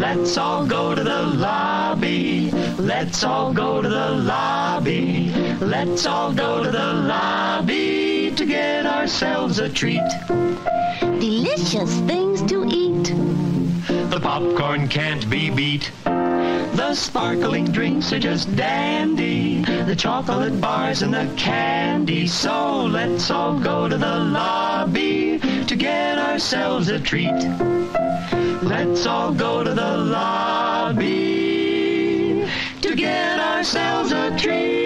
Let's all go to the lobby. Let's all go to the lobby. Let's all go to the lobby to get ourselves a treat. Delicious things to. Popcorn can't be beat. The sparkling drinks are just dandy. The chocolate bars and the candy. So let's all go to the lobby to get ourselves a treat. Let's all go to the lobby to get ourselves a treat.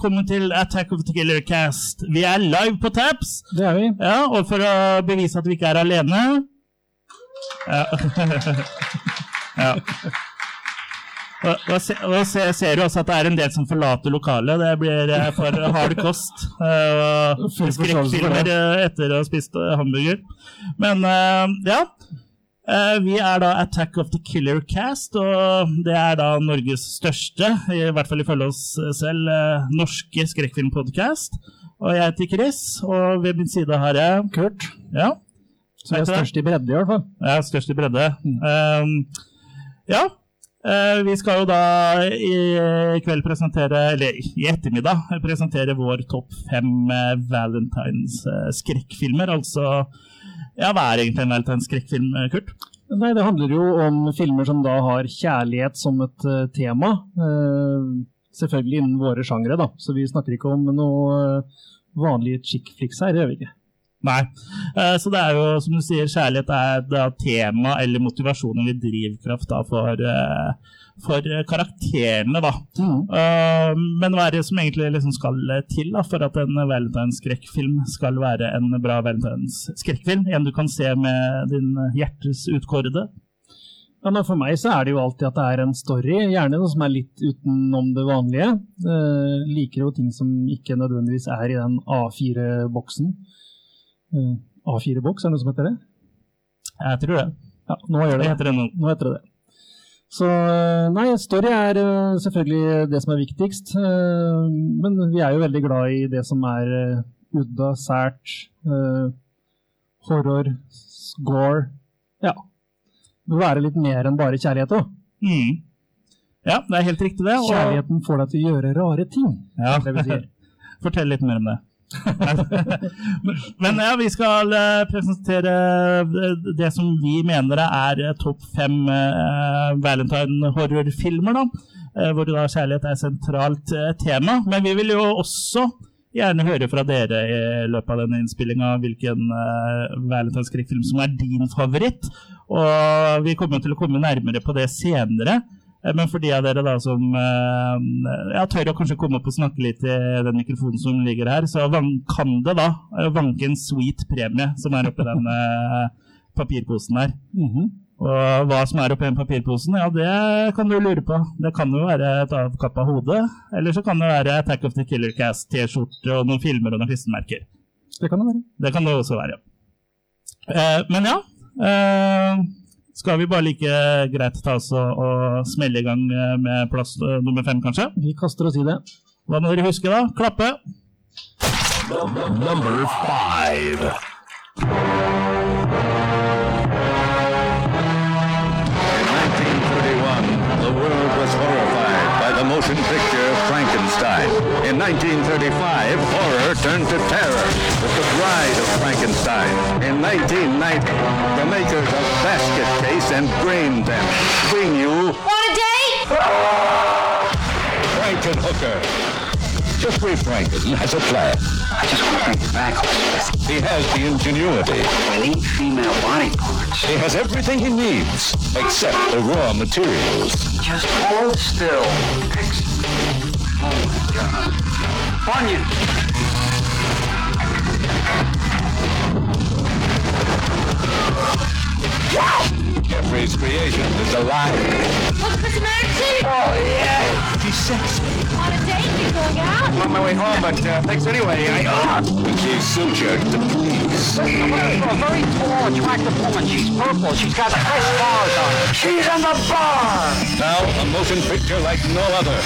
Velkommen til Attack of the Killer Cast. Vi er live på Taps. Det er vi. Ja, og for å bevise at vi ikke er alene Ja. ja. Og, og, se, og se, ser du også at det er en del som forlater lokalet. Det blir eh, for hard kost. eh, og Skrekkfilmer eh, etter å ha spist hamburger. Men ja. Eh, Vi er da Attack of the Killer Cast, og det er da Norges største, i hvert fall ifølge oss selv, eh, norske skrekkfilmpodcast. Og jeg heter Chris, og ved min side har jeg Kurt. Ja, Så jeg er størst i bredde, i hvert fall. er størst i bredde. Um, ja, eh, vi skal jo da i kveld presentere, eller i ettermiddag, presentere vår topp fem eh, Valentines eh, skrekkfilmer. Altså, ja, hva er egentlig en Valentines skrekkfilm, eh, Kurt? Nei, Det handler jo om filmer som da har kjærlighet som et uh, tema. Uh, selvfølgelig innen våre sjangre, da. Så vi snakker ikke om noe uh, vanlige chick flicks her, gjør vi ikke. Nei. Eh, Så det er jo, som du sier, kjærlighet er da tema eller motivasjon eller drivkraft da for, eh, for eh, karakterene, da. Mm. Men hva er det som egentlig liksom skal til da, for at en valentinsskrekkfilm skal være en bra valentinsskrekkfilm? En du kan se med din hjertes utkårede? Ja, for meg så er det jo alltid at det er en story, gjerne noe som er litt utenom det vanlige. Eh, liker jo ting som ikke nødvendigvis er i den A4-boksen. Eh, A4-boks, er det noe som heter det? Jeg tror det. Ja, nå gjør Det det. heter det nå. Nå heter det det. Så nei, story er eh, selvfølgelig det som er viktigst. eh, Men vi er jo veldig glad i det som er udda, sært, eh, horror, score. Ja. Det må være litt mer enn bare kjærlighet òg. Mm. Ja, det er helt riktig det. og- Kjærligheten får deg til å gjøre rare ting. Ja. det vi sier. Fortell litt mer om det. Men ja, vi skal eh, presentere eh, det som vi mener er eh, topp fem eh, Valentine-horrorfilmer. Eh, hvor da kjærlighet er sentralt tema. Men vi vil jo også gjerne høre fra dere i løpet av denne innspillinga hvilken uh, Valentine's-skrekkfilm som er din favoritt. Og vi kommer til å komme nærmere på det senere. Eh, Men for de av dere da som eh, ja, tør å kanskje komme opp og snakke litt i den mikrofonen som ligger her, så kan det da eh, vanke en sweet premie som er oppi den papirposen her. -hmm. Og hva som er oppi den papirposen, ja det kan du lure på. Det kan jo være et avkappa hode, eller så kan det være Attack of the Killer Cast, T-skjorte og noen filmer og noen klistremerker. Det kan det være. Det kan det også være. Eh, men ja, eh, skal vi bare like greit ta oss og, og smelle i gang med plass uh, nummer fem, kanskje? Vi kaster oss i det. Hva må dere huske, da? Klappe. Number five. In 1931, the world was horrified by the motion picture Frankenstein. In 1935, horror turned to terror. The Bride of Frankenstein. In 1990, the makers of Basket Case and Brain Damage bring you Want a date? Frankenhooker. Jeffrey Franken has a plan. I just want to bring you back, Elizabeth. He has the ingenuity. I need female body parts. He has everything he needs except the raw materials. Just hold still. Fix. Oh my god. Onion! Jeffrey's creation is alive. Look for some action? Oh yeah! She's sexy. Want a date? You going out? I'm on my way home, but uh, thanks anyway. I uh, And she's sutured to please. a very tall, attractive woman. She's purple. She's got fresh stars on her. She's in the bar. Now, a motion picture like no other.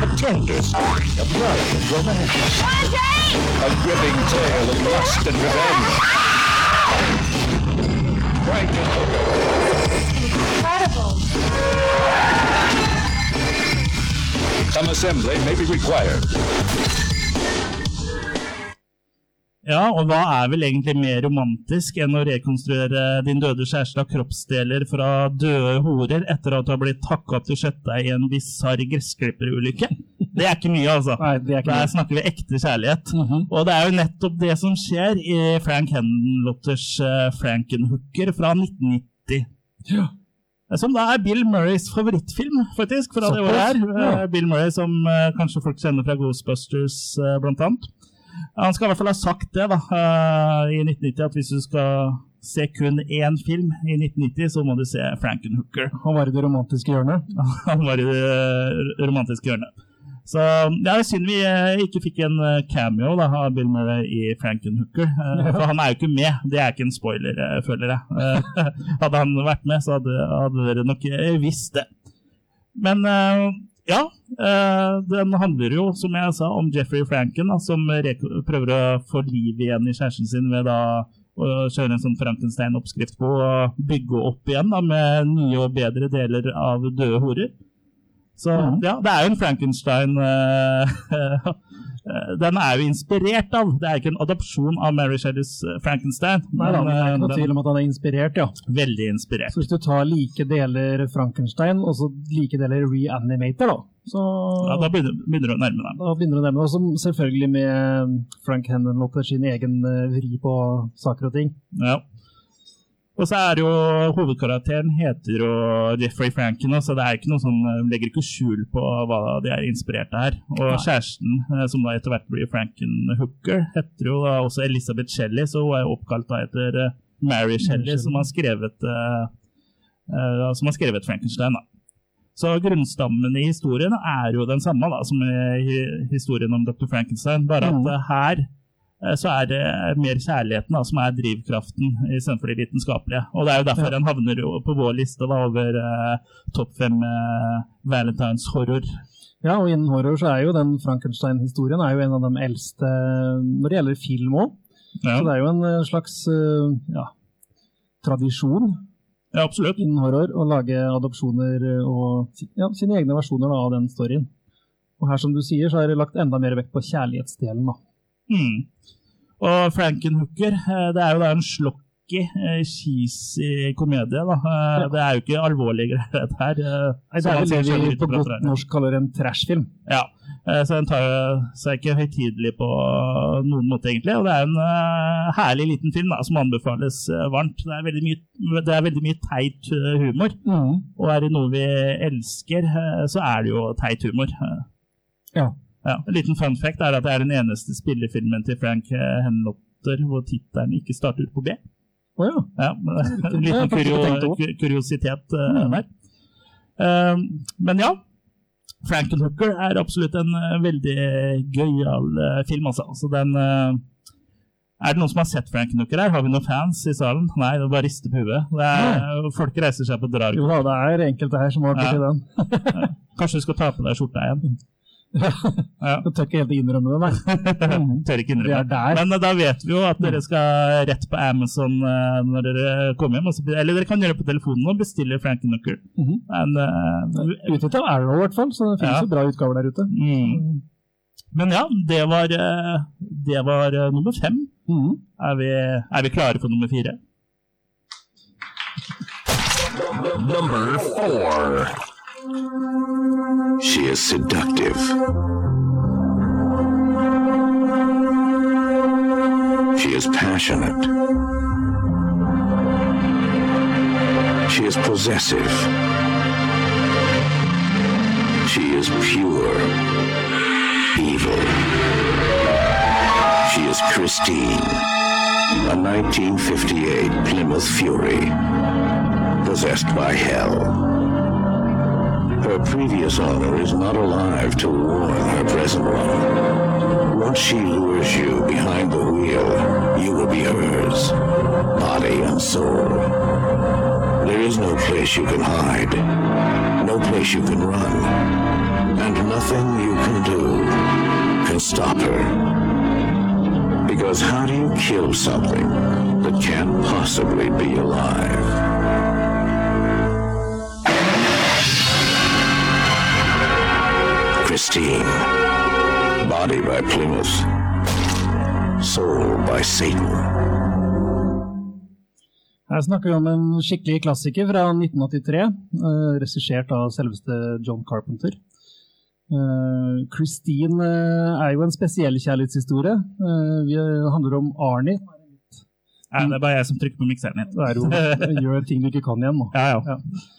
A tender story of love and romance. Want a date? A gripping tale of lust and revenge. Incredible. Some assembly may be required. Ja, og hva er vel egentlig mer romantisk enn å rekonstruere din døde kjæreste av kroppsdeler fra døde horer etter at du har blitt hakka til kjøttdeig i en bisarr gressklipperulykke? Det er ikke mye, altså. Nei, det er ikke Der mye. snakker vi ekte kjærlighet. Mhm. Og det er jo nettopp det som skjer i Frank Henlotters uh, Frankenhooker fra 1990. Ja. Som da er Bill Murrays favorittfilm, faktisk, fra det året her. Ja. Eh, Bill Murray som uh, kanskje folk kjenner fra Ghostbusters, uh, blant annet. Han skal i hvert fall ha sagt det da, eh, i 1990, at hvis du skal se kun én film i 1990, så må du se Frankenhooker. Han var i det romantiske hjørnet. Han var i det eh, romantiske hjørnet. Så ja, det er synd vi eh, ikke fikk en cameo da, av Bill Murray i Frankenhooker. For han er jo ikke med. Det er ikke en spoiler, føler jeg. Hadde han vært med, så hadde, hadde dere nok visst det. Men ja, eh, den handler jo, som jeg sa, om Jeffrey Franken, som prøver å få liv igjen i kjæresten sin ved da å kjøre en sånn Frankenstein-oppskrift på å bygge opp igjen da, med nye og bedre deler av døde horer. Så ja, det er jo en Frankenstein eh, Den er jo inspirert av. Det er ikke en adopsjon av Mary Shelleys eh, Frankenstein. Nei da, men det er eh, ikke noe den tvil om at han er inspirert, ja. veldig inspirert. Så hvis du tar like deler Frankenstein og så like deler Reanimator, da, så Ja, da begynner, du å nærme deg. da begynner du å nærme deg, selvfølgelig med Frank Henlotter sin egen eh, vri på saker og ting. Ja. Og så er jo hovedkarakteren heter jo Jeffrey Franken, så det er ikke noe sånn, legger ikke skjul på hva de er inspirert av her. Og kjæresten, eh, som da etter hvert blir Franken Hooker, heter jo da også Elisabeth Shelley, så hun er oppkalt da etter eh, Mary Shelley, som har skrevet, uh, som har skrevet Frankenstein. da. Så grunnstammen i historien er jo den samme da, som i historien om Dr. Frankenstein, bare at her så er det mer kjærligheten da, som er drivkraften istedenfor det vitenskapelige. Og det er jo derfor den havner på vår liste da, over eh, topp fem eh, Valentines horror. Ja, og innen horror så er jo den Frankenstein-historien er jo en av de eldste eh, når det gjelder film òg. Ja, Så det er jo en eh, slags eh, ja, tradisjon ja absolutt. innen horror å lage adopsjoner eh, og ja, sine egne versjoner da, av den storyen. Og her, som du sier, så er det lagt enda mer vekt på kjærlighetsdelen. da. Mm. Og Frankenhooker, eh, det er jo da en slokky, eh, cheesy komedie. da. Eh, Det er jo ikke alvorlige greier, dette her. Nei, det er det vi på godt norsk kaller en trashfilm. Ja, så den tar seg ikke høytidelig på noen måte, egentlig. Og det er en herlig liten film da, som anbefales varmt. Det er veldig mye, det er veldig mye teit humor. humor. Og er det noe vi elsker, så er det jo teit humor. Ja. Ja, en liten fun fact er at det er den eneste spillefilmen til Frank Henlotter hvor tittelen ikke starter på B. Å ja. Ja, men, en liten kurio, kuriositet uh, der. Uh, men ja, Frankenhooker er absolutt en eh, veldig gøyal uh, film, altså. Så den uh, Er det noen som har sett Frankenhooker her? Har vi noen fans i salen? Nei, det er bare rister på huet. Det folk reiser seg på drag. Jo da, det er enkelte her som har vært Ja. i den. Kanskje du skal ta på deg skjorta igjen? Ja. Jeg tør ikke helt innrømme det, nei. Tør ikke innrømme. det. Men eh, da vet vi jo at dere skal rett på Amazon eh, når dere kommer hjem. Eller dere kan gjøre det på telefonen og bestille Frankenhooker. Mhm. Men, eh, Utgitt av Arrow, i hvert fall, så det finnes Ja. jo bra utgaver der ute. mm. Men ja, det var, det var nummer fem. Mm. Er vi, er vi klare for nummer fire? Number four. She is seductive. She is passionate. She is possessive. She is pure. Evil. She is Christine, a 1958 Plymouth Fury possessed by hell. Her previous owner is not alive to warn her present one. Once she lures you behind the wheel, you will be hers, body and soul. There is no place you can hide, no place you can run, and nothing you can do can stop her. Because how do you kill something that can't possibly be alive? Christine. Body by Plymouth. Soul by Satan. Her snakker vi om en skikkelig klassiker fra 1983, uh, regissert av selveste John Carpenter. Uh, Christine uh, er jo en spesiell kjærlighetshistorie. Eh, vi handler om Arnie. Nei, det er bare jeg som trykker på mikseren hit. Det er jo gjør ting du ikke kan igjen nå. Ja, ja. Eh,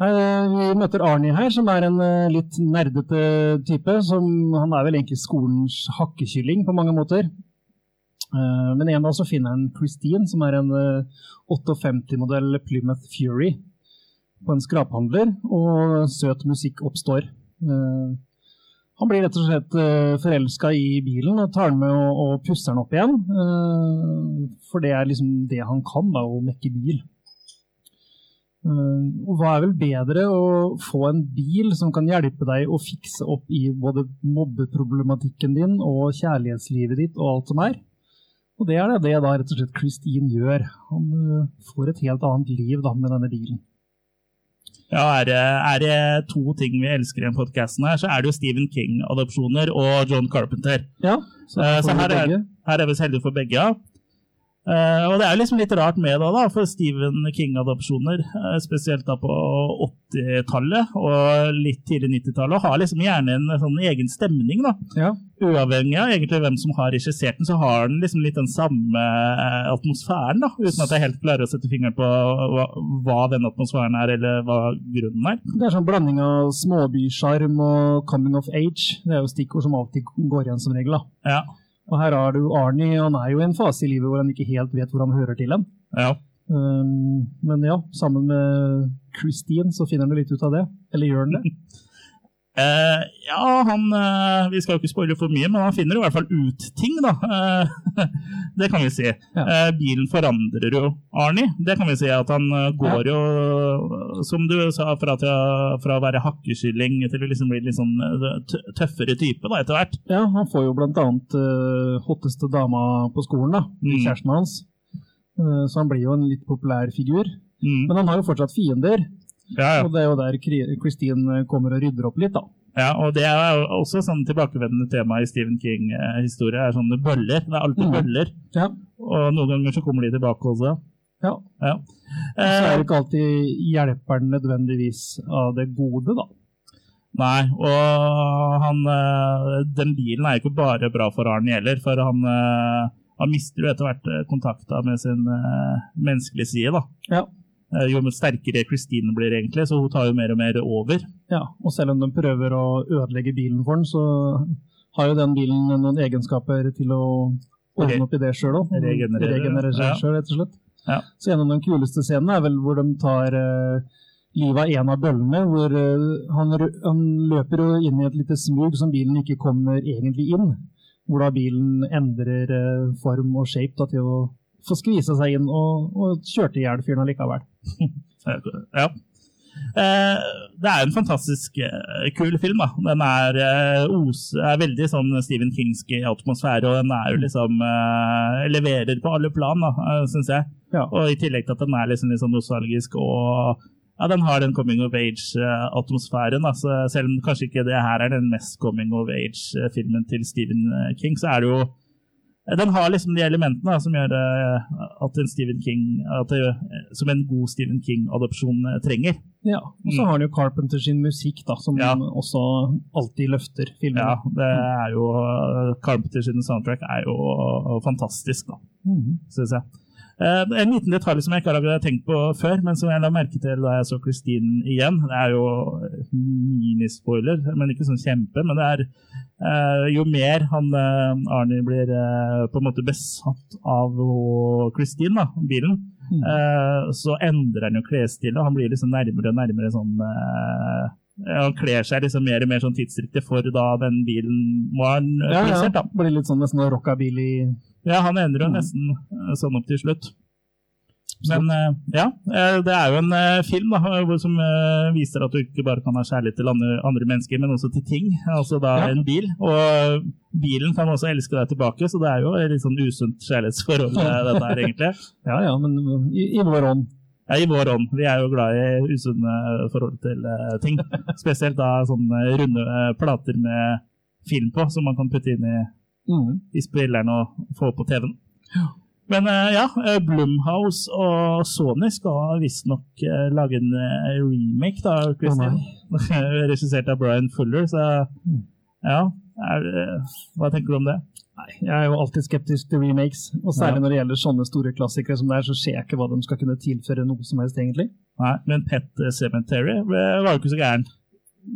Vi møter Arnie her, som er en eh, litt nerdete type. Som, han er vel egentlig skolens hakkekylling på mange måter. Eh, Men en dag så finner han Christine, som er en eh, 58-modell Plymouth Fury, på en skraphandler, og søt musikk oppstår. Eh, Han blir rett og slett forelska i bilen og tar den med og, pusser den opp igjen. eh, For det er liksom det han kan, da, å mekke bil. Uh, og hva er vel bedre å få en bil som kan hjelpe deg å fikse opp i både mobbeproblematikken din og kjærlighetslivet ditt og alt som er? Og det er det, det da rett og slett Christine gjør. Han uh, får et helt annet liv da med denne bilen. Ja, er det, er det to ting vi elsker i denne podkasten her, så er det jo Stephen King-adopsjoner og John Carpenter. Ja, så, Eh, så her er, her er vi så heldige for begge, ja. Eh, og det er jo liksom litt rart med det, da, for Stephen King-adopsjoner, eh, spesielt da på 80-tallet og litt tidlig 90-tallet, har liksom gjerne en sånn egen stemning, da. Ja, Uavhengig av egentlig hvem som har regissert den, så har den liksom litt den samme eh, atmosfæren, da, uten at jeg helt klarer å sette fingeren på hva, hva den atmosfæren er, eller hva grunnen er. det er sånn blanding av småbysjarm og coming of age. Det er jo stikkord som alltid går igjen som regel. da. Ja, Og her har du Arnie, han er jo i en fase i livet hvor han ikke helt vet hvor han hører til hen. ja. Um, men ja, sammen med Christine så finner han litt ut av det. Eller gjør han det? Eh, ja, han uh, Vi skal jo ikke spoile for mye, men han finner i hvert fall ut ting, da. Uh, det kan vi si. Ja. Bilen forandrer jo Arnie. Det kan vi si at han går jo, som du sa, fra, til, fra å være hakkekylling til å liksom bli litt sånn tøffere type da, etter hvert. Ja, han får jo blant annet uh, hotteste dama på skolen, da. Mm. Kjæresten hans. Uh, så han blir jo en litt populær figur. Mm. Men han har jo fortsatt fiender, Ja, ja. og det er jo der Christine kommer og rydder opp litt, da. ja, og det er jo også sånn tilbakevendende tema i Stephen King-historie, er sånne bøller. Det er alltid Mm. bøller, Ja. og noen ganger så kommer de tilbake også. ja. Ja. Så er Eh, det ikke alltid hjelperen nødvendigvis av det gode, da. Nei, og han, eh, den bilen er jo ikke bare bra for Arne heller, for han, eh, han mister jo etter hvert kontakta med sin menneskelige side. da. Ja. Eh, Jo sterkere Christine blir egentlig, så hun tar jo mer og mer over. ja. Og selv om de prøver å ødelegge bilen for den, så har jo den bilen noen egenskaper til å ordne opp i det sjøl òg. Regenerere, Regenerere seg sjøl, rett og slett. Ja. Så en av de kuleste scenene er vel hvor de tar uh, livet av en av bøllene. Hvor uh, han, han løper jo inn i et lite smug som bilen ikke kommer egentlig inn. Hvor da bilen endrer uh, form og shape da, til å få skvisa seg inn og, og kjørte i hjel fyren allikevel. Ja. Eh, det er en fantastisk eh, kul film. da. Den er, eh, os, er veldig sånn Stephen Kingsk atmosfære, og den er jo liksom eh, leverer på alle plan, syns jeg. Ja. Og i tillegg til at den er liksom litt sånn nostalgisk og ja, den har den coming of age-atmosfæren. Altså, selv om kanskje ikke det her er den mest coming of age-filmen til Stephen King, så er det jo den har liksom de elementene da, som gjør eh, at en Stephen King at det, eh, Som en god Stephen King-adopsjon eh, trenger. Ja, og så har han jo Carpenter sin musikk, da, som Mm. Ja. også alltid løfter filmen. Ja, det er jo Carpenter sin soundtrack er jo fantastisk, da, mm. syns jeg. En liten detalj som jeg ikke har tenkt på før, men som jeg la merke til da jeg så Christine igjen. Det er jo minispoiler, men ikke sånn kjempe. Men det er jo mer han eh, Arnie blir eh, på en måte besatt av Christine, da, bilen, mm. eh, så endrer han jo klesstilen. Han blir liksom nærmere og nærmere sånn eh, Han kler seg liksom mer og mer sånn tidsriktig for da den bilen var eh, Ja, ja. da. Blir litt sånn nesten rockabilly Ja, han endrer jo Mm. nesten eh, sånn opp til slutt. Men eh, ja, eh, det er jo en eh, film da, som viser at du ikke bare kan ha kjærlighet til andre, andre mennesker, men også til ting. Altså da Ja. en bil. Og bilen kan også elske deg tilbake, så det er jo et litt sånn usunt kjærlighetsforhold dette her, egentlig. Ja ja, men i, i vår ånd. Ja, I vår ånd. Vi er jo glad i usunne forhold til ting. Spesielt da sånne runde plater med film på, som man kan putte inn i mm. i spilleren og få på TV-en. Men eh, ja, eh, Blumhouse og Sony skal visstnok uh, lage en eh, remake, da, Christian. Regissert av Brian Fuller, så ja. Er, eh, hva tenker du om det? Nei, jeg er jo alltid skeptisk til remakes. Og særlig Ja. når det gjelder sånne store klassikere som det er, så ser jeg ikke hva de skal kunne tilføre noe som helst, egentlig. Nei, men Pet Cemetery eh, var jo ikke så gæren.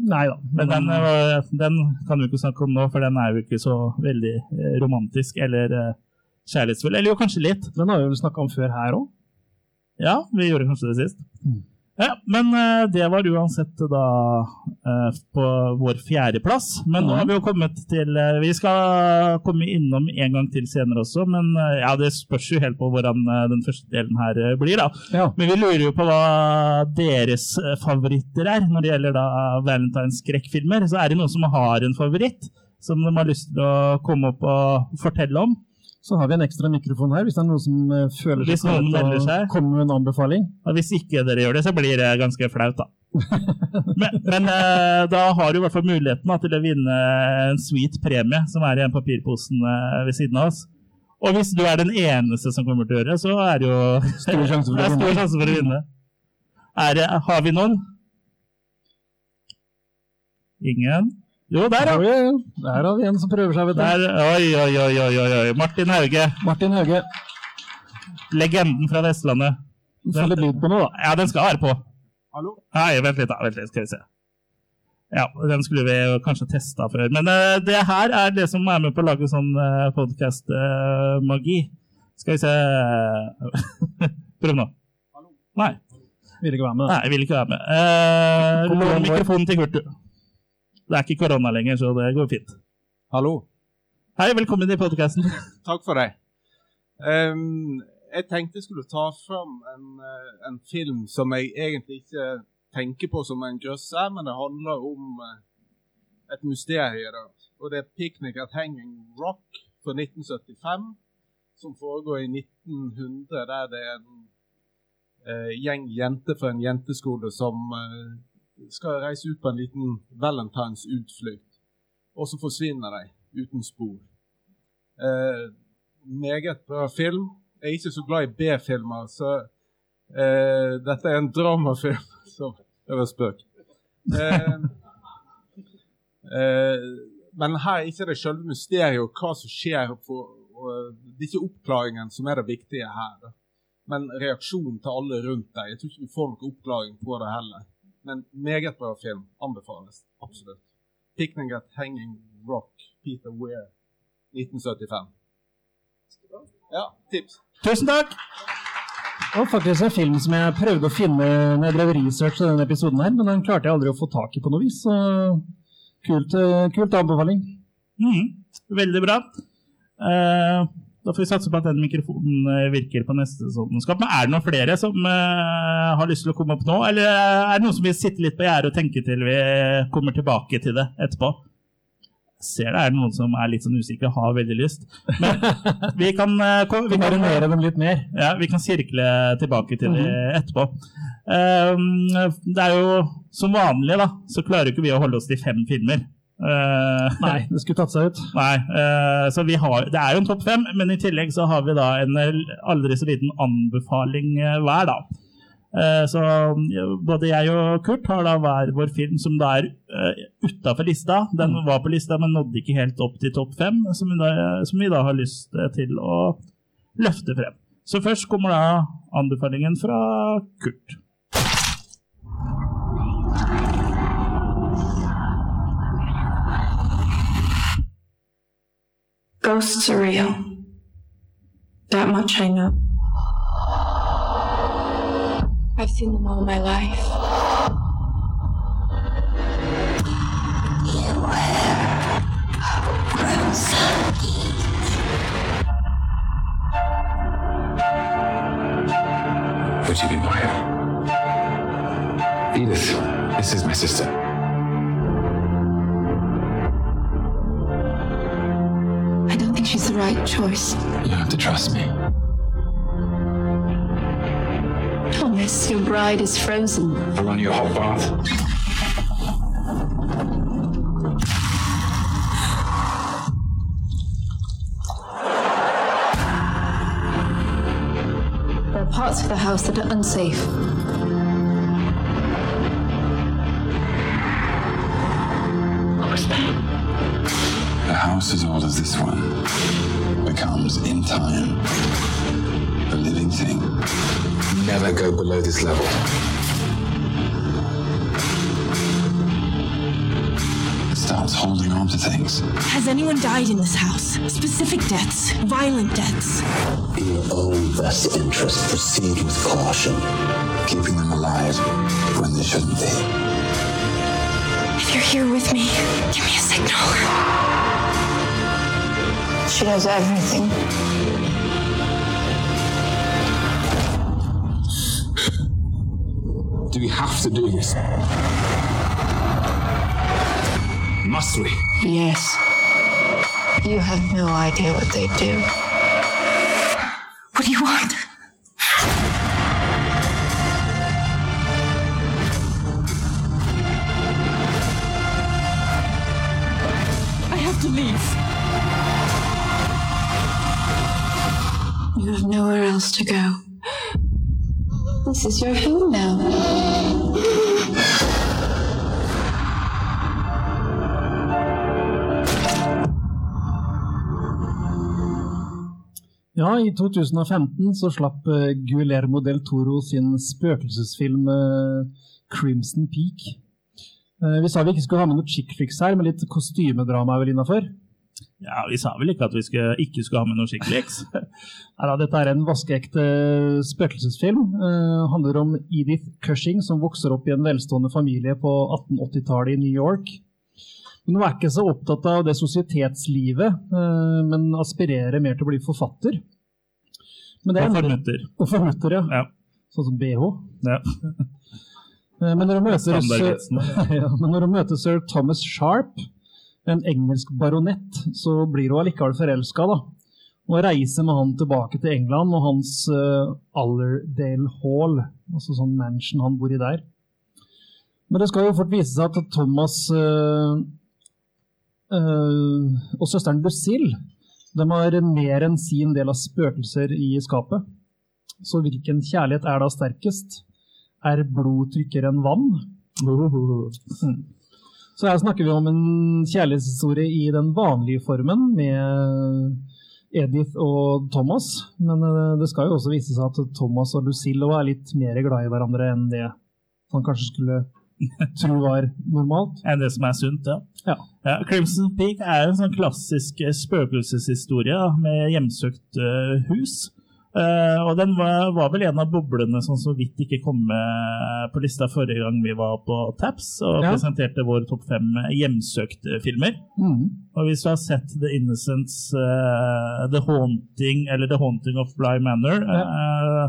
Nei da. Men den, den, den kan vi ikke snakke om nå, for den er jo ikke så veldig eh, romantisk eller eh, kjærlighetsfull. Eller jo, kanskje litt. den har vi vel snakka om før her òg. Ja, vi gjorde kanskje det sist. Mm. Ja, men eh, det var uansett da eh, på vår fjerdeplass. Men nå har vi jo kommet til eh, Vi skal komme innom en gang til senere også, men ja, det spørs jo helt på hvordan den første delen her blir, da. Ja. Men vi lurer jo på hva deres favoritter er når det gjelder da Valentines skrekkfilmer. Så er det noen som har en favoritt som de har lyst til å komme opp og fortelle om. Så har vi en ekstra mikrofon her, hvis det er noen som eh, føler Hvis seg til å komme med en anbefaling. Og hvis ikke dere gjør det, så blir det ganske flaut, da. Men, men eh, da har du i hvert fall muligheten da, til å vinne en sweet premie som er i en papirposen eh, ved siden av oss. Og hvis du er den eneste som kommer til å gjøre det, så er det jo Stor sjanse for er stor sjanse for å vinne. Er har vi noen? Ingen? Jo, der, ja. Der har vi en som prøver seg, vet du. Der, oi, oi, oi, oi, oi. Martin Hauge, Martin Hauge. legenden fra Vestlandet. Få litt lyd på nå, da. Ja, den skal være på. Hallo? Nei, vent litt, da. Vent litt, skal vi se. Ja, den skulle vi kanskje testa før. Men uh, det her er det som er med på å lage sånn uh, podkast-magi. skal vi se Prøv nå. Nei, Vil ikke være med. nei, vil ikke være med. Uh, Lån mikrofonen til Kurt, du. Det er ikke korona lenger, så det går fint. Hallo? Hei, velkommen i podkasten. Takk for det. Um, jeg tenkte jeg skulle ta fram en, eh, en film som jeg egentlig ikke tenker på som en grøsser, men det handler om eh, et mysterium. Og det er 'Picnic at Hanging Rock' fra 1975, som foregår i 1900, der det er en eh, gjeng jenter fra en jenteskole som eh, skal reise ut på en liten valentinsutflukt. Og så forsvinner de uten spor. Eh, meget bra film. Jeg er ikke så glad i B-filmer, så eh, dette er en dramafilm. Så det var spøk. Eh, eh, men her er ikke det selve mysteriet og hva som skjer. For, og, det er ikke oppklaringen som er det viktige her. Men reaksjonen til alle rundt deg. Jeg tror ikke vi får noen oppklaring på det heller. Men meget bra film. Anbefales absolutt. 'Picnic at Hanging Rock', Peter Weir, 1975. Ja, tips. Tusen takk! Det var faktisk en film som jeg prøvde å finne når jeg drev research til denne episoden her, men den klarte jeg aldri å få tak i på noe vis. Så kult, eh, kult anbefaling. Mm, veldig bra. Eh, Da får vi satse på at den mikrofonen eh, virker på neste sesonskap. Men er det noen flere som uh, har lyst til å komme opp nå, eller er det noen som vil sitte litt på gjerdet og tenke til vi kommer tilbake til det etterpå? Ser det er noen som er litt sånn usikre har veldig lyst. Men vi kan, eh, vi kan ja, vi kan sirkle tilbake til det etterpå. Ehm, det er jo som vanlig, da, så klarer ikke vi å holde oss til fem filmer. Eh, Nei, det skulle tatt seg ut. Nei, uh, så vi har, Det er jo en topp fem, men i tillegg så har vi da en aldri så liten anbefaling eh, hver, da. Uh, Så både jeg og Kurt har da hver vår film som da er uh, utafor lista. Den var på lista, men nådde ikke helt opp til topp fem, som vi, da, som vi da har lyst til å løfte frem. Så først kommer da anbefalingen fra Kurt. Ghosts are real. That much I know. I've seen them all my life. What do you mean by her? Edith, this is my sister. She's the right choice. You have to trust me. Thomas, your bride is frozen. I'll run you a hot bath. There are parts of the house that are unsafe. House as old as this one becomes, in time, a living thing. Never go below this level. It starts holding on to things. Has anyone died in this house? Specific deaths, violent deaths. In your own best interest, proceed with caution, keeping them alive when they shouldn't be. If you're here with me, give me a signal. She knows everything. Do we have to do this? Must we? Yes. You have no idea what they do. Ja, i 2015 så slapp eh, Guillermo del Toro sin spøkelsesfilm eh, 'Crimson Peak'. Eh, Vi sa vi ikke skulle ha med noe chick flicks her, men litt kostymedrama er vel innafor? Ja, Vi sa vel ikke at vi skulle, ikke skulle ha med noe skikkeliks? Neida, dette er en vaskeekte spøkelsesfilm. Det handler om Edith Cushing som vokser opp i en velstående familie på 1880-tallet i New York. Hun er ikke så opptatt av det sosietetslivet, men aspirerer mer til å bli forfatter. Men det endrer- formutter. Formutter, ja. Ja. Sånn som BH. Ja. Eh, Men når møter, ja, men når hun møter sir Thomas Sharp, en engelsk baronett, så blir hun allikevel forelska, da. Og reiser med han tilbake til England og hans uh, Allerdale Hall, altså sånn mansion han bor i der. Men det skal jo fort vise seg at Thomas uh, uh, og søsteren Lucille de har mer enn sin del av spøkelser i skapet. Så hvilken kjærlighet er da sterkest? Er blod trykkere enn vann? Mm. Så her snakker vi om en kjærlighetshistorie i den vanlige formen med Edith og Thomas. Men eh, det skal jo også vise seg at Thomas og Lucille er litt mer glad i hverandre enn det man kanskje skulle tro var normalt. Enn det som er sunt, ja. Ja. Ja, Crimson Peak er en sånn klassisk eh, spøkelseshistorie med hjemsøkt uh, hus. Uh, og den var, var vel en av boblene som så vidt ikke kom med på lista forrige gang vi var på Taps og Ja. presenterte våre topp fem hjemsøkte filmer. Mm. Og hvis du har sett The Innocence, uh, The Haunting eller The Haunting of Bly Manor, eh,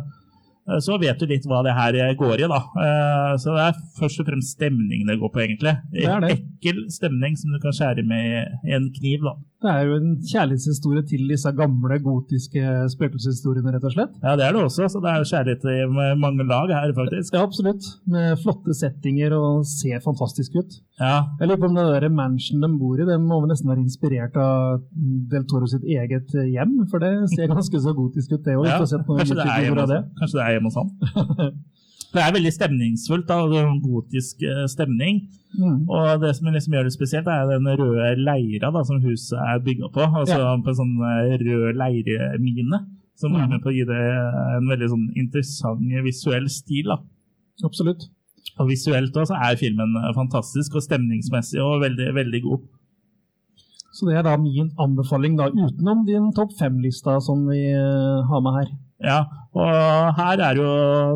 så vet du litt hva det her går i, da. Eh, så det er først og fremst stemningen det går på, egentlig. Det er det. Ekkel stemning som du kan skjære med en kniv, da. Det er jo en kjærlighetshistorie til disse gamle gotiske spøkelseshistoriene, rett og slett. Ja, det er det også, så det er jo kjærlighet i mange lag her, faktisk. Ja, absolutt. Med flotte settinger og ser fantastisk ut. Ja, Jeg lurer på om det der mansion de bor i, det må nesten være inspirert av Del Toro sitt eget hjem, for det ser ganske så gotisk ut, det òg. ja. Kanskje, det er hjemme kanskje det er hjemme hos han. Det er veldig stemningsfullt, da, gotisk eh, stemning. Mm. Og det som liksom gjør det spesielt, er den røde leira da, som huset er bygga på. Altså på en sånn eh, rød leiremine. Som er med på å gi det en veldig sånn interessant visuell stil. da. Absolutt. Og visuelt også er filmen eh, fantastisk, og stemningsmessig og veldig, veldig god. Så det er da min anbefaling, da, utenom din topp fem-lista som vi eh, har med her. Ja, og her er jo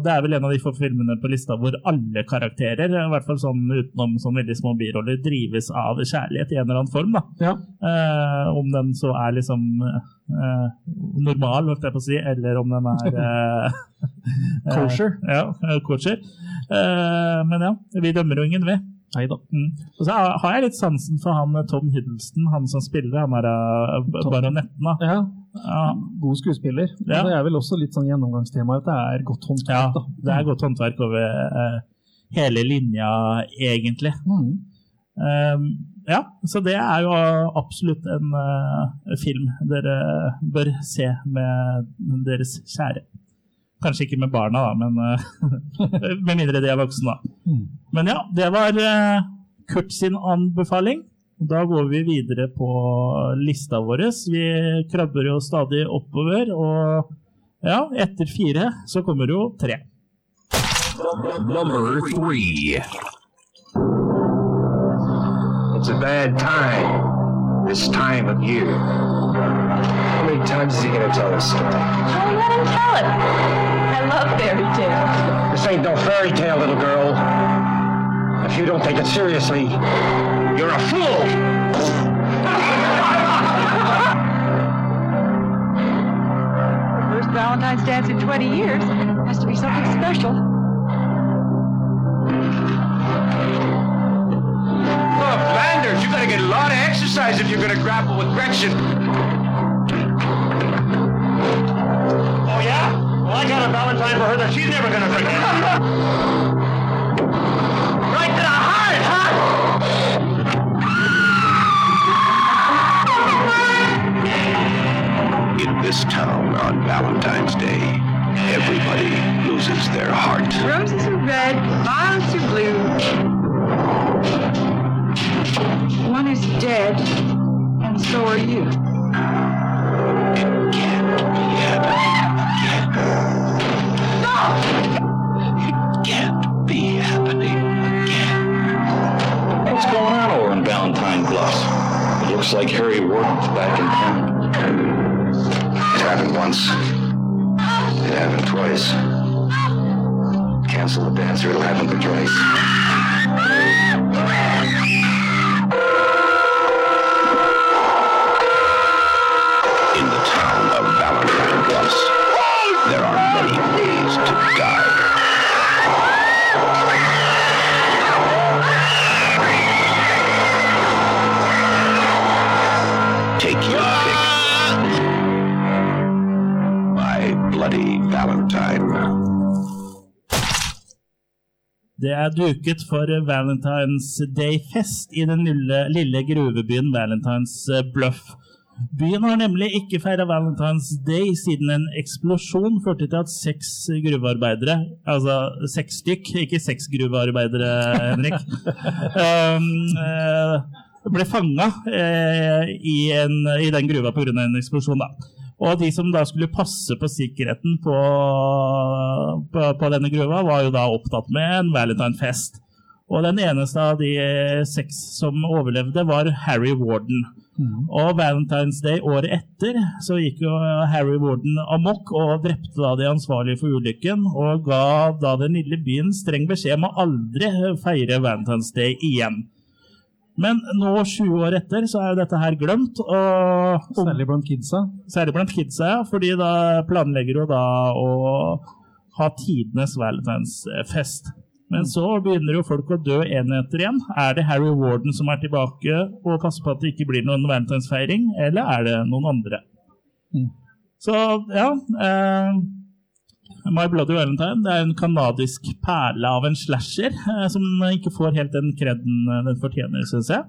Det er vel en av de få filmene på lista hvor alle karakterer, i hvert fall sånn utenom sånn veldig små biroller, drives av kjærlighet i en eller annen form. da. Ja. Eh, om den så er liksom eh, normal, holdt jeg på å si, eller om den er eh, eh, Kosher. ja, eh, kosher. Eh, men ja, vi dømmer jo ingen ved. Nei da. Mm. Og så har jeg litt sansen for han eh, Tom Hiddleston, han som spiller han der uh, baronetten. Ja, Ja, god skuespiller. Ja. Det er vel også litt sånn gjennomgangstema at det er godt ja, håndverk. da. det er godt håndverk over uh, hele linja, egentlig. Mm. Um, ja, så det er jo absolutt en uh, film dere bør se med deres kjære. Kanskje ikke med barna, da, men eh, med mindre de er voksne. da. Mm. Men ja, det var eh, Kurt sin anbefaling. Da går vi videre på lista vår. Vi krabber jo stadig oppover, og ja, etter fire så kommer jo tre. Number three. It's a bad time. This time of year. How many times is he gonna tell us story? Oh, let him tell it. I love fairy tales. This ain't no fairy tale, little girl. If you don't take it seriously, you're a fool! The First Valentine's dance in 20 years. Has to be something special. Oh, Flanders, you gotta get a lot of exercise if you're gonna grapple with Gretchen. Well, I got a Valentine for her that she's never gonna forget. right to the heart, huh? In this town on Valentine's Day, everybody loses their heart. Roses are red, violets are blue. One is dead, and so are you. It can't be happening again. What's going on over in Valentine Bluffs? It looks like Harry Warden's back in town. It happened once. It happened twice. Cancel the dance or it'll happen Joyce. Det er duket for Valentine's Day-fest i den lille, lille gruvebyen Valentine's eh, Bluff. Byen har nemlig ikke feira Valentine's Day siden en eksplosjon førte til at seks gruvearbeidere, altså seks stykk, ikke seks gruvearbeidere, Henrik, um, uh, ble fanga eh, i, en, i den gruva pga. en eksplosjon. da. Og de som da skulle passe på sikkerheten på, på, på denne gruva, var jo da opptatt med en Valentine-fest. Og den eneste av de seks som overlevde, var Harry Warden. Og Valentine's Day året etter så gikk jo Harry Warden amok og drepte da de ansvarlige for ulykken, og ga da den lille byen streng beskjed om å aldri feire Valentine's Day igjen. Men nå, 20 år etter, så er jo dette her glemt. Og, Særlig blant kidsa. Særlig blant kidsa, ja. Fordi da planlegger jo da å ha tidenes valentinsfest. Men så begynner jo folk å dø en etter en. Er det Harry Warden som er tilbake og passer på at det ikke blir noen valentinsfeiring, eller er det noen andre? Mm. Så ja eh, My Bloody Valentine det er en kanadisk perle av en slasher eh, som ikke får helt den kreden eh, den fortjener, syns jeg.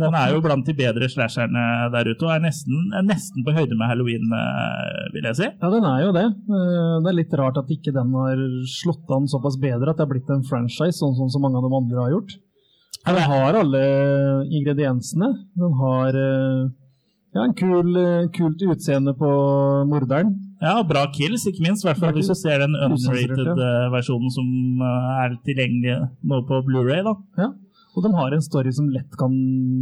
Den er jo blant de bedre slasherne der ute og er nesten, er nesten på høyde med halloween, eh, vil jeg si. Ja, den er jo det. Det er litt rart at ikke den har slått an såpass bedre at det har blitt en franchise, sånn som så mange av de andre har gjort. Den har alle ingrediensene. Den har ja, en kul, eh, kult utseende på morderen. Ja, bra kills, ikke minst. I hvert fall hvis du ser den unrated-versjonen ja. eh, som eh, er tilgjengelig nå på Blu-ray da. Ja. Og de har en story som lett kan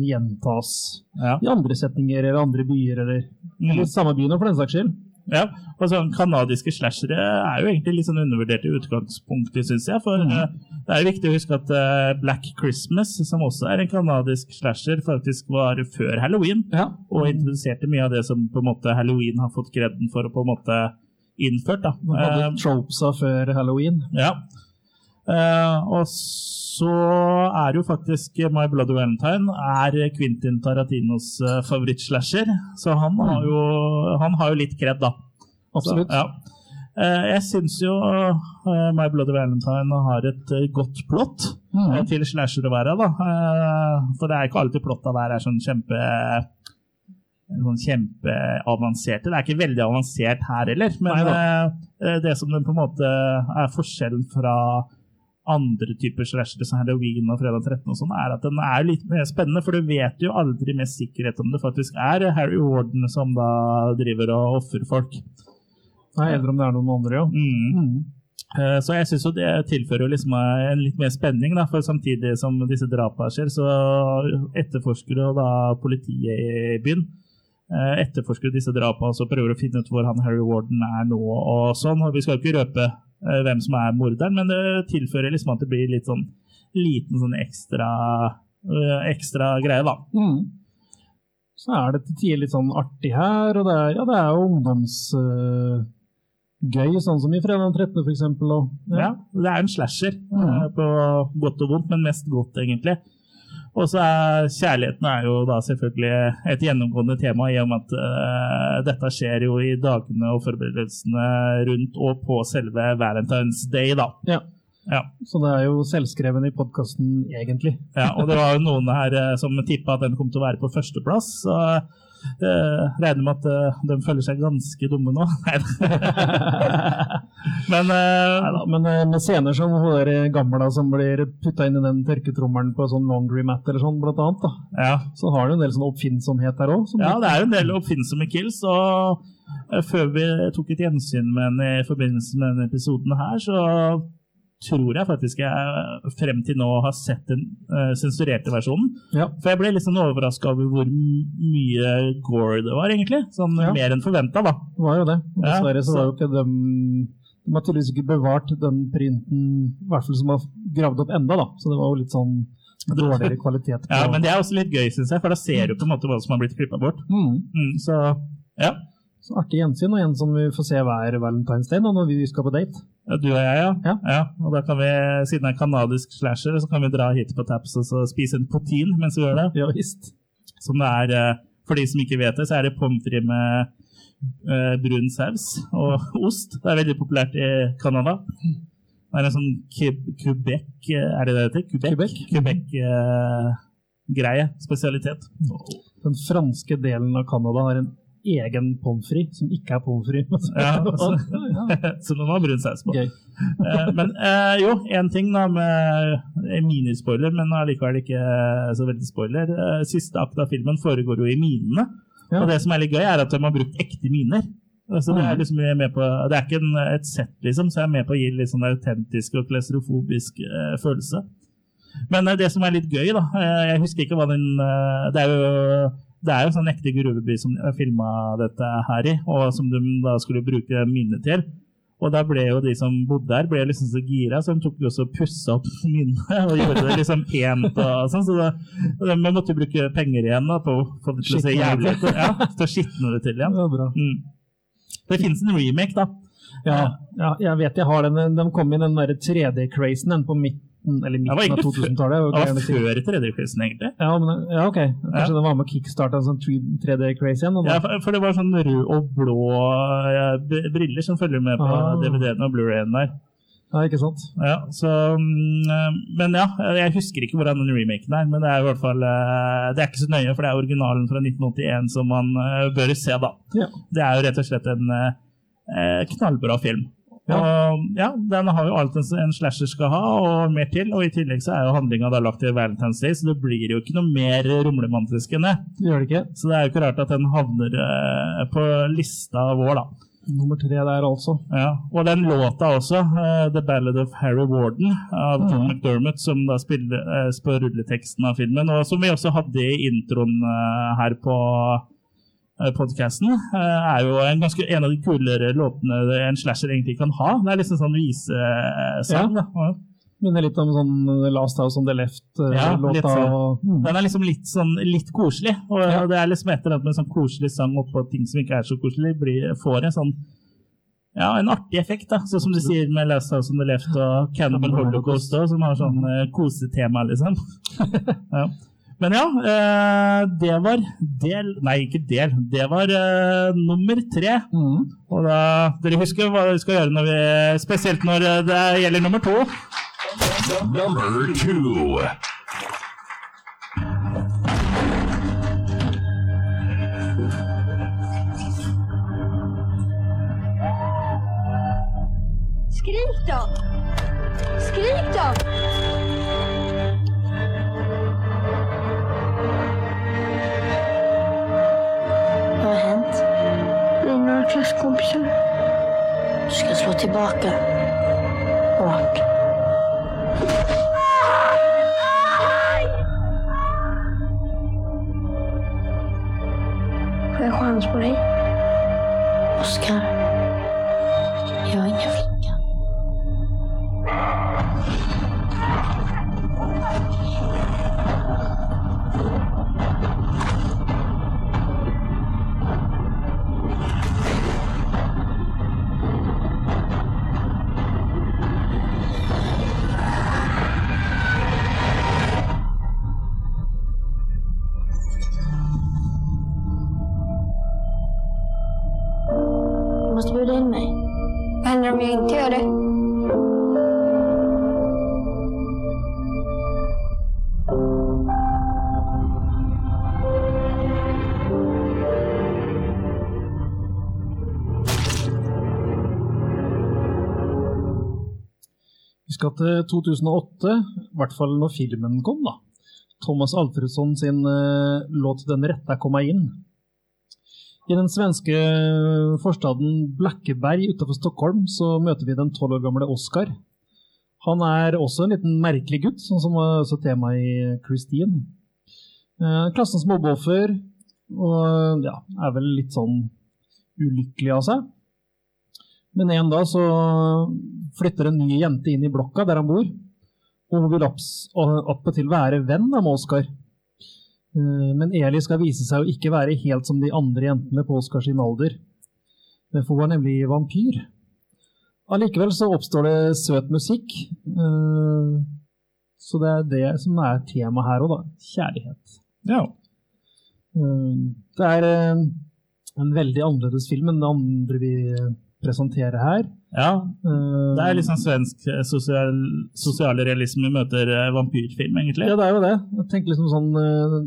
gjentas i andre setninger eller andre byer, eller, eller samme by nå, for den saks skyld. Ja, og sånn Kanadiske slashere er jo egentlig litt sånn undervurdert i utgangspunktet, syns jeg. For mm. det er viktig å huske at eh, Black Christmas, som også er en kanadisk slasher, faktisk var før halloween. Og introduserte mye av det som på en måte halloween har fått kreden for å på en måte innført. da. De hadde Eh, tropesa før halloween. ja. Eh, og så er jo faktisk My Bloody Valentine er Quentin Tarantinos uh, favorittslasher, så han har, jo, han har jo litt kred, da. Absolutt. Så, ja. Eh, jeg syns jo eh, My Bloody Valentine har et eh, godt plott mm. eh, til slasher å være, da. Eh, for det er ikke alltid plotta der er sånn kjempe sånn kjempeavanserte. Det er ikke veldig avansert her heller, men Nei eh, det som den på en måte er forskjellen fra andre typer slashere som Halloween og Fredag 13 og sånn, er at den er litt mer spennende, for du vet jo aldri med sikkerhet om det faktisk er Harry Warden som da driver og ofrer folk. Nei, eller om det er noen andre, jo. Mm. Mm. Så jeg syns det tilfører liksom en litt mer spenning, da, for samtidig som disse drapene skjer, så etterforsker jo da politiet i byen. eh, Etterforsker disse drapene og så prøver å finne ut hvor han Harry Warden er nå og sånn. Og vi skal ikke røpe eh, hvem som er morderen, men det tilfører liksom at det blir litt sånn liten sånn ekstra, eh, ekstra greie, da. Mm. Så er det til tider litt sånn artig her, og det er, ja, det er jo ungdomsgøy, sånn som i Fredag 13. for eksempel. Ja, det er en slasher, eh, på godt og vondt, men mest godt, egentlig. Og så er kjærligheten er jo da selvfølgelig et gjennomgående tema, i og med at uh, dette skjer jo i dagene og forberedelsene rundt og på selve Valentine's Day, da. Ja. Ja. Så det er jo selvskreven i podkasten, egentlig. Ja, og det var jo noen her uh, som tippa at den kom til å være på førsteplass. Så uh, regner med at uh, de føler seg ganske dumme nå. Men, uh, Neida, men uh, med scener som hun gamla som blir putta inn i den tørketrommelen på sånn laundry-mat eller sånn, blant annet, da. Ja. så har du en del sånn oppfinnsomhet der òg. Ja, det er en del oppfinnsomme kills. Og eh, før vi tok et gjensyn med henne i forbindelse med denne episoden her, så tror jeg faktisk jeg frem til nå har sett den uh, sensurerte versjonen. Ja. For jeg ble litt sånn overraska over hvor mye gore det var, egentlig. Sånn Ja. mer enn forventa, da. Det var jo det. Og Ja, Dessverre så så- var jo ikke dem De har tydeligvis ikke bevart den printen, i hvert fall som har gravd opp enda, da. Så det var jo litt sånn dårligere kvalitet. Ja, men det er også litt gøy, syns jeg, for da ser du på en måte hva som har blitt klippa bort. Mm. Mm, så ja. Så artig gjensyn, og en som vi får se hver Valentine's Day nå når vi skal på date. Ja, Du og jeg, ja. ja. Og da kan vi, siden det er kanadisk slasher, så kan vi dra hit på Taps og så spise en potin mens vi gjør det. Ja, visst. Som det er, eh, for de som ikke vet det, så er det pommes frites med brun saus og ost. Det er veldig populært i Canada. Det er en sånn Quebec, eh, er det det heter? Quebec? Quebec-greie, spesialitet. Den franske delen av Canada har en egen pommes frites som ikke er pommes frites. Ja, så, så den har brun saus på. Eh, men eh, jo, én ting da med minispoiler, men allikevel ikke så veldig spoiler. Eh, siste akt av filmen foregår jo i minene. Og det som er litt gøy, er at de har brukt ekte miner. Så det er liksom med på, det er ikke en, et sett, liksom, så jeg er med på å gi litt sånn autentisk og klaustrofobisk eh, følelse. Men eh, det som er litt gøy, da eh, Jeg husker ikke hva den eh, Det er jo Det er jo en sånn ekte gruveby som filma dette her i, og som de da skulle bruke minnet til. Og da ble jo de som bodde der, ble liksom så gira, så de tok jo også pussa opp minnet og gjorde det liksom pent. og sånn, Så da, man måtte bruke penger igjen da, på å få det til å se jævlig ut. Ja, til å skitne det til igjen. Det. Mm. Det finnes en remake, da. Ja, ja, jeg vet jeg har den. De kom inn den derre 3D-crazen den på midten, eller midten av egentlig før- 2000-tallet. det var før 3D-crazen, egentlig. Ja, men, ja, ok. Kanskje det var med å kickstarte en sånn 3D-craze igjen? Ja, for, det var sånn rød og blå ja, briller som følger med på Ah. DVD-en og Blu-rayen der. Ja, ikke sant? Ja, så, mm, eh, men ja, jeg husker ikke hvordan den remaken er, men det er i hvert fall eh, Det er ikke så nøye, for det er originalen fra 1981 som man eh, bør se, da. Ja. Det er jo rett og slett en eh, knallbra film. Ja. Og ja, Den har jo alt en, en slasher skal ha, og mer til. Og i tillegg så er jo handlinga lagt til Valentine's Day, så det blir jo ikke noe mer rumlemantisk enn det. Det gjør det ikke. Så det er jo ikke rart at den havner eh, på lista vår, da. Nummer tre der, altså. Ja, Og den låta også, uh, 'The Ballad of Harry Warden' av Tom mm. McDermott, som da spiller uh, på rulleteksten av filmen, og som vi også hadde i introen uh, her på podkasten, er jo en, ganske, en av de kulere låtene en slasher egentlig kan ha. Det er liksom sånn visesang. da. Ja. Minner litt om sånn Last House on the Left-låta. litt sånn. mm. Den er liksom litt, sånn, litt koselig. Og det er liksom etter at med en sånn koselig sang oppå ting som ikke er så koselig, blir, får en sånn ja, en artig effekt, da. Sånn som du sier med Last House on the Left og Cannibal Holocaust da, som har sånn eh, kosetema, liksom. ja. Men ja, eh, det var del Nei, ikke del. Det var eh, nummer tre. Og da Dere husker hva vi skal gjøre når vi Spesielt når eh, det gjelder nummer to. Number two. Skrik da! Skrik da! Du Vi at til 2008, i hvert fall når filmen kom, da. Thomas Alfredsson sin eh, låt 'Den rette komma inn'. I den svenske forstaden Blackeberg utenfor Stockholm så møter vi den tolv år gamle Oscar. Han er også en liten merkelig gutt, sånn som var også tema i Christine. Eh, klassens mobbeoffer, og ja, er vel litt sånn ulykkelig av seg. Men en dag så flytter en ny jente inn i blokka der han bor, og hun vil attpåtil være venn med Oskar. Eh, Men Eli skal vise seg å ikke være helt som de andre jentene på Oskars sin alder. For hun er nemlig vampyr. Allikevel så oppstår det søt musikk. eh, Så det er det som er temaet her òg, da. Kjærlighet. Ja. Eh, Det er en veldig annerledes film enn det andre vi presenterer her. Ja, Eh, det er sånn svensk eh, sosial, sosiale realisme møter eh, vampyrfilm, egentlig. Ja, det er jo det. Jeg tenker liksom sånn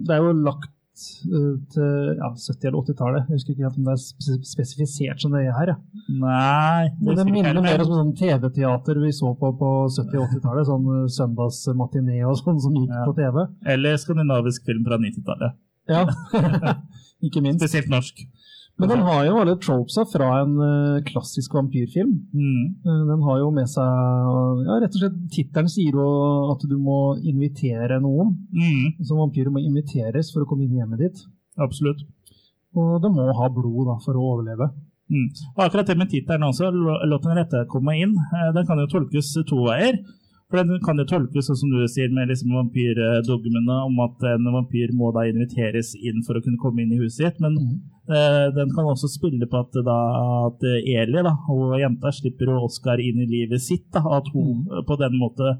Det er jo lagt til ja, 70- eller 80-tallet. Jeg husker ikke helt om det er spesifisert som det er her. Ja. Nei Men det minner mer om sånn TV-teater vi så på på 70- og 80-tallet. Sånn søndagsmatiné og sånn som gikk på TV. Eller skandinavisk film fra 90-tallet. Ja, ikke minst. Spesielt norsk. Men den har jo alle tropesa fra en eh, klassisk vampyrfilm. Mm. Eh, Den har jo med seg ja, rett og slett Tittelen sier jo at du må invitere noen. Mm. Så vampyrer må inviteres for å komme inn i hjemmet ditt. Absolutt. Og det må ha blod da, for å overleve. Mm. Og akkurat det med tittelen også, lå- låt den rette komme inn, eh, den kan jo tolkes to veier. For den kan jo tolkes sånn som du sier med liksom vampyrdogmene om at en vampyr må da inviteres inn for å kunne komme inn i huset sitt. Men eh, den kan også spille på at, da, at Eli da, og jenta slipper Oskar inn i livet sitt. Da, at hun mm. på den måte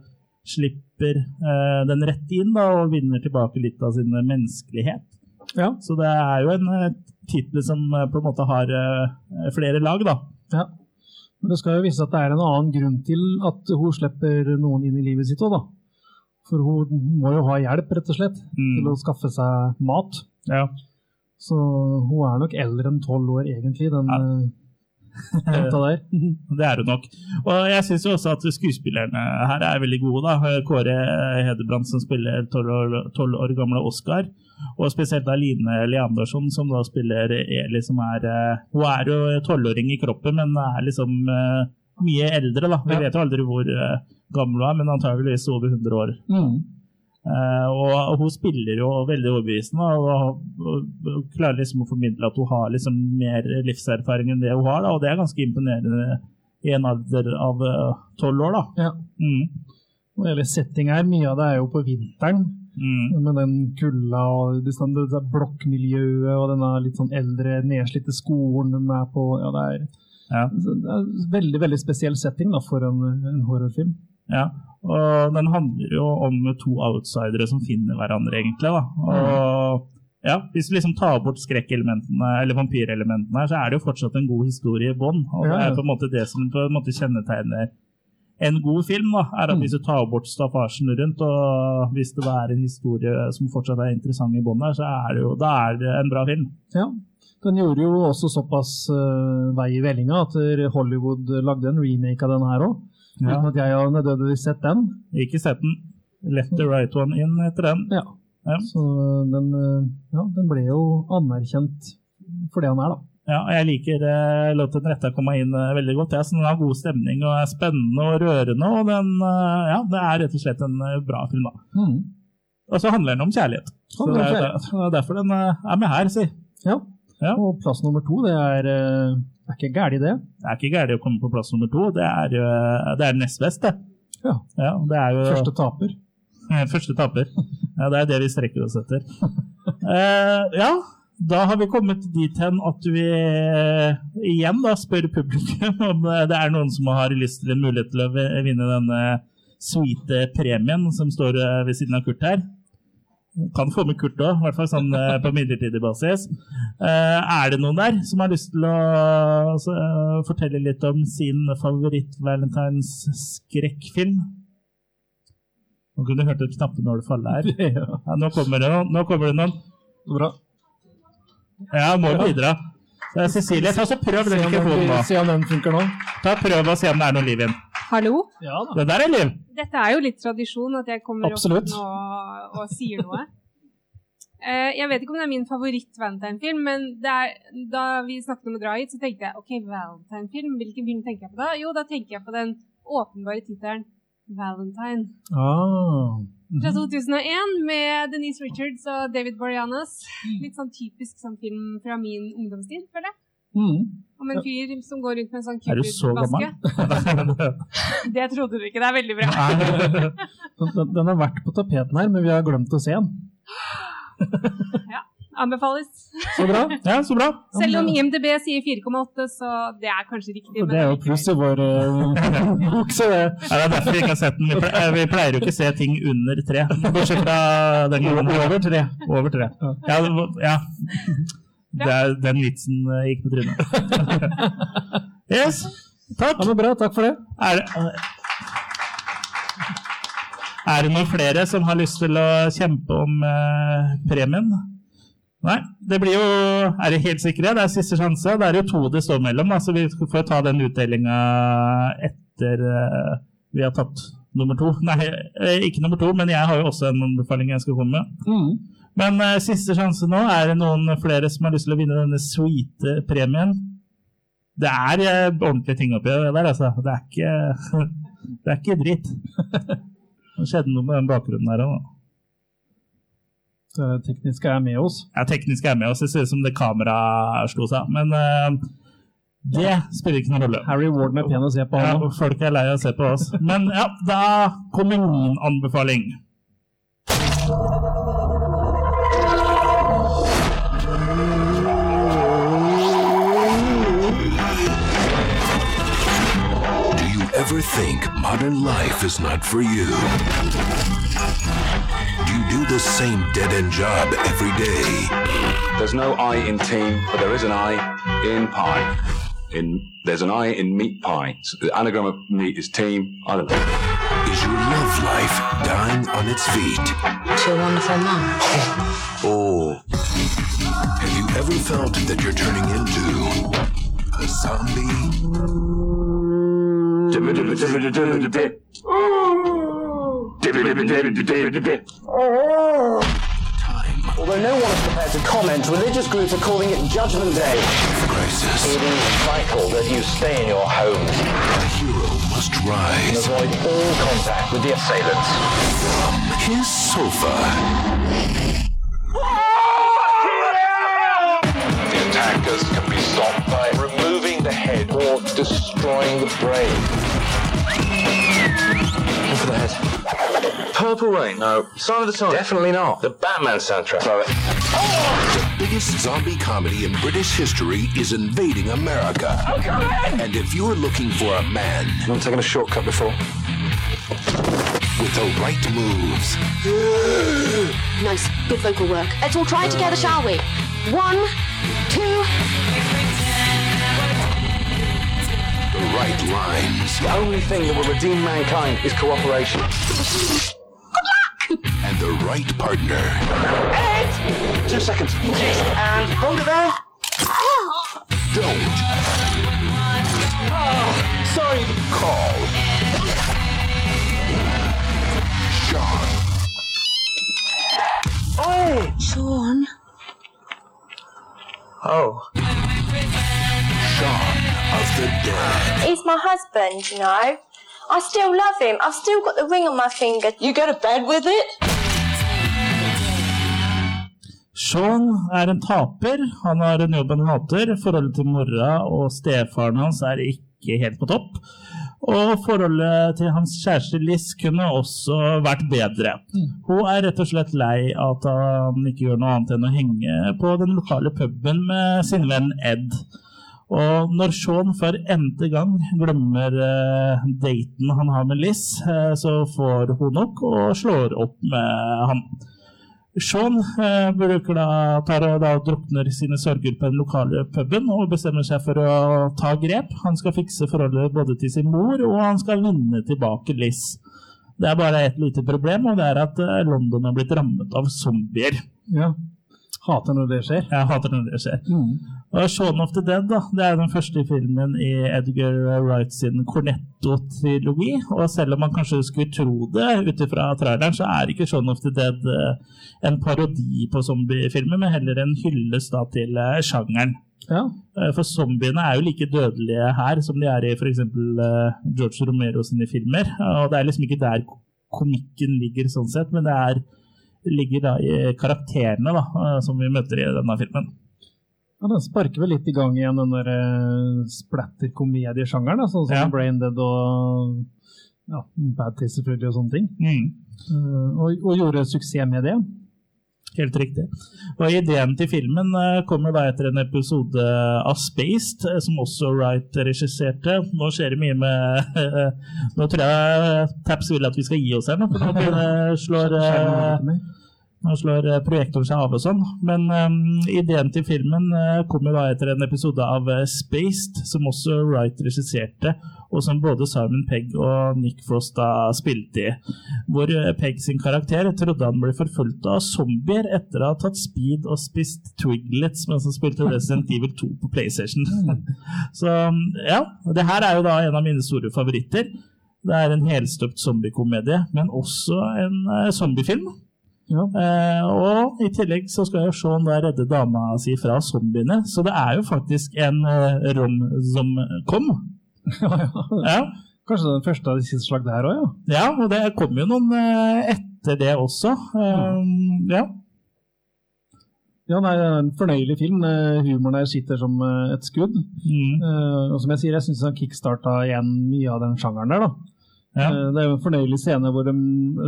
slipper eh, den rett inn da, og vinner tilbake litt av sin menneskelighet. Så det er jo en uh, tittel som eh, på en måte har eh, flere lag, da. Ja. Men det skal jo vise at det er en annen grunn til at hun slipper noen inn i livet sitt òg, da. For hun må jo ha hjelp, rett og slett, til å skaffe seg mat. Ja. Så hun er nok eldre enn tolv år, egentlig, den eh, jenta der. Det er hun nok. Og jeg syns også at skuespillerne her er veldig gode. da. Kåre Hedebrandt som spiller tolv år, 12 år gamle Oscar, og spesielt da Line Leandersson som da spiller Eli, som er eh, Hun er jo tolvåring i kroppen, men er liksom eh, mye eldre, da. Vi vet jo aldri hvor eh, gammel hun er, men antageligvis over 100 år. Mm. Eh, og, hun spiller jo veldig overbevisende og, klarer liksom å formidle at hun har liksom mer livserfaring enn det hun har, da, og det er ganske imponerende i en alder av eh, tolv år. da. Ja. Mm. det hele setting her, mye av det er jo på vinteren. Mm. Med den kulda og det, sånn, det der blokkmiljøet og denne litt sånn eldre, nedslitte skolen de er på. Ja, det er, ja. det er veldig veldig spesiell setting da, for en, en horrorfilm. Ja, og den handler jo om to outsidere som finner hverandre, egentlig. da. Og ja, Hvis vi liksom tar bort skrekkelementene eller vampyrelementene, her, så er det jo fortsatt en god historie i bånn. Og det er på en måte det som på en måte kjennetegner en god film. da, er at Mm. Hvis du tar bort staffasjen rundt, og hvis det er en historie som fortsatt er interessant i bånn, her, så er det jo da er det en bra film. Ja, Den gjorde jo også såpass uh, vei i vellinga at Hollywood lagde en remake av den her òg. Ja. Uten at jeg har nødvendigvis sett den. Ikke sett den. Let the right one in etter den. Ja. Så den, eh, ja, den ble jo anerkjent for det han er, da. Ja, jeg liker uh, låten retta komme inn eh, veldig godt. Ja, så den har god stemning og er spennende og rørende. Og den, eh, ja, det er rett og slett en eh, bra film. da. Mm. Og så handler den om kjærlighet. Så det er, er derfor den eh, er med her, si. Ja. Og plass nummer to, det er, eh, er ikke gærent, det. Det er ikke gærent å komme på plass nummer to. Det er, eh, det er nest best, det. Ja. det er jo, Første taper. Første taper. Ja, det er det vi strekker oss etter. uh, ja, da har vi kommet dit hen at vi eh, igjen da spør publikum om det er noen som har lyst til en mulighet til å vinne denne sweete premien som står ved siden av Kurt her. Kan få med Kurt òg, i hvert fall sånn eh, på midlertidig basis. Eh, er det noen der som har lyst til å altså, eh, fortelle litt om sin favoritt-valentines skrekkfilm? Nå kunne du hørt et knappenål falle her. Ja, nå, kommer det nå kommer det noen. Bra. Ja, må bidra. Cecilie, ta så prøv den mikrofonen nå. Se om den funker nå. Ta Prøv å se om det er noe liv igjen. Hallo? Det der er liv. Dette er jo litt tradisjon at jeg kommer Absolutt. opp og, og sier noe. uh, jeg vet ikke om det er min favoritt-Valentine-film, men det er, da vi snakket om å dra hit, så tenkte jeg ok, Valentine-film, hvilken film tenker jeg på da? Jo, da tenker jeg på den åpenbare tittelen Valentine. Ah. Fra 2001 med Denise Richards og David Boreanaz. Litt sånn typisk sånn film fra min ungdomstid, føler jeg. Mm. Om en fyr som går rundt med en sånn Cupid-maske. Det trodde du ikke. Det er veldig bra. Den, den- har vært på tapeten her, men vi har glemt å se den. ja. Anbefales. Så bra. Ja, så bra. Selv om IMDb sier 4,8, så det er kanskje riktig. Det er jo pluss i vår eh, bok, så det Ja, det er derfor vi ikke har sett den. Vi pleier, vi pleier jo ikke å se ting under tre. Bortsett fra den gangen. Over tre. Over tre. Ja, det ja. Det er, den vitsen uh, gikk på trynet. Yes. Takk. Ja, men bra. Takk for det. Er det, er det noen flere som har lyst til å kjempe om uh, premien? Nei, det blir jo Er det helt sikre? Det er siste sjanse. Det er jo to det står mellom, da, så vi får ta den utdelinga etter uh, vi har tatt nummer to. Nei, ikke nummer to, men jeg har jo også en anbefaling jeg skal komme med. Mm. Men uh, siste sjanse nå. Er det noen flere som har lyst til å vinne denne sweete premien? Det er uh, ordentlige ting oppi det der, altså. Det er ikke, det er ikke dritt. Det skjedde noe med den bakgrunnen her òg. Det tekniske er med oss. Ja, tekniske er med oss. Det ser ut som det kameraet slo seg. Men uh, det spiller ikke noen rolle. Harry Ward med pen å se på. Ja, folk er lei av å se på oss. Men ja, da kommer min anbefaling. Ever think modern life is not for you? Do you do the same dead end job every day? There's no I in team, but there is an I in pie. In there's an I in meat pie. So the anagram of meat is team. I don't know. Is your love life dying on its feet? To a wonderful mum. Or have you ever felt that you're turning into a zombie? Although no one is prepared to comment, religious groups are calling it Judgment Day. Crisis. It is vital that you stay in your homes A hero must and rise avoid all contact with the assailants. from his sofa. The attackers can head destroying the brain. Go for the head. Purple Rain? No. Sign of the Times? Definitely not. The Batman soundtrack? Throw it. The biggest zombie comedy in British history is invading America. And if you're looking for a man You haven't taken a shortcut before? with the right moves, Nice, good vocal work. Let's all try it together, shall we? One, two. The right lines, The only thing that will redeem mankind is cooperation. Good luck! and the right partner, Ed! Two seconds. Yes, and hold it there. don't oh, Sorry. call Sean. Oh! Sean. Oh. Sean of the Dead. He's my husband, you know. I still love him. I've still got the ring on my finger. You go to bed with it? Sean er en taper. Han har en jobb han hater. Forholdet til mora og stefaren hans er ikke helt på topp. Og forholdet til hans kjæreste Liz kunne også vært bedre. Hun er rett og slett lei av at han ikke gjør noe annet enn å henge på den lokale puben med sin venn Ed. Og når Sean for n-te gang glemmer eh, daten han har med Liz, eh, så får hun nok og slår opp med han. Sean eh, bruker da, tar og da drukner sine sorger på den lokale puben og bestemmer seg for å ta grep. Han skal fikse forholdet både til sin mor og han skal vinne tilbake Liz. Det er bare et lite problem, og det er at eh, London har blitt rammet av zombier. Ja. Hater når det skjer. Jeg hater når det skjer. Og Shaun of the Dead da, det er den første filmen i Edgar Wright sin Cornetto-trilogi. Og selv om man kanskje skulle tro det ut ifra traileren, så er ikke Shaun of the Dead eh, en parodi på zombiefilmer, men heller en hyllest til eh, sjangeren. Ja. Eh, For zombiene er jo like dødelige her som de er i f.eks. George Romero sine filmer. Og det er liksom ikke der komikken ligger sånn sett, men det er, ligger da i karakterene da, eh, som vi møter i denne filmen. Ja, Den sparker vel litt i gang igjen den der uh, splatter-komediesjangeren, sånn som Ja. Brain Dead og ja, Bad Taste selvfølgelig og sånne ting. Mm. Uh, og, og gjorde suksess med det. Helt riktig. Og ideen til filmen eh, kommer da etter en episode av Spaced, eh, som også Wright regisserte. Nå skjer det mye med Nå tror jeg Taps vil at vi skal gi oss her nå, for nå slår eh, nå slår projektoren seg av og sånn. Men um, ideen til filmen uh, kommer da etter en episode av Spaced, som også Wright regisserte, og som både Simon Pegg og Nick Frost da spilte i. Hvor eh, Pegg sin karakter trodde han ble forfulgt av zombier etter å ha tatt speed og spist Twiglets mens han spilte Resident Evil 2 på PlayStation. Så ja, det her er jo da en av mine store favoritter. Det er en helstøpt zombiekomedie, men også en eh, zombiefilm. Eh, og i tillegg så skal jo det da redde dama si fra zombiene, så det er jo faktisk en eh, rom-som-kom. Ja. Kanskje den første av sitt slag der òg, ja. ja, og det kom jo noen eh, etter det også. Eh, ja. Ja, nei, det er en fornøyelig film. Eh, Humoren her sitter som et skudd. Eh, og som jeg sier, jeg syns han kickstarta igjen mye av den sjangeren der. da. Ja. Det er jo en fornøyelig scene hvor de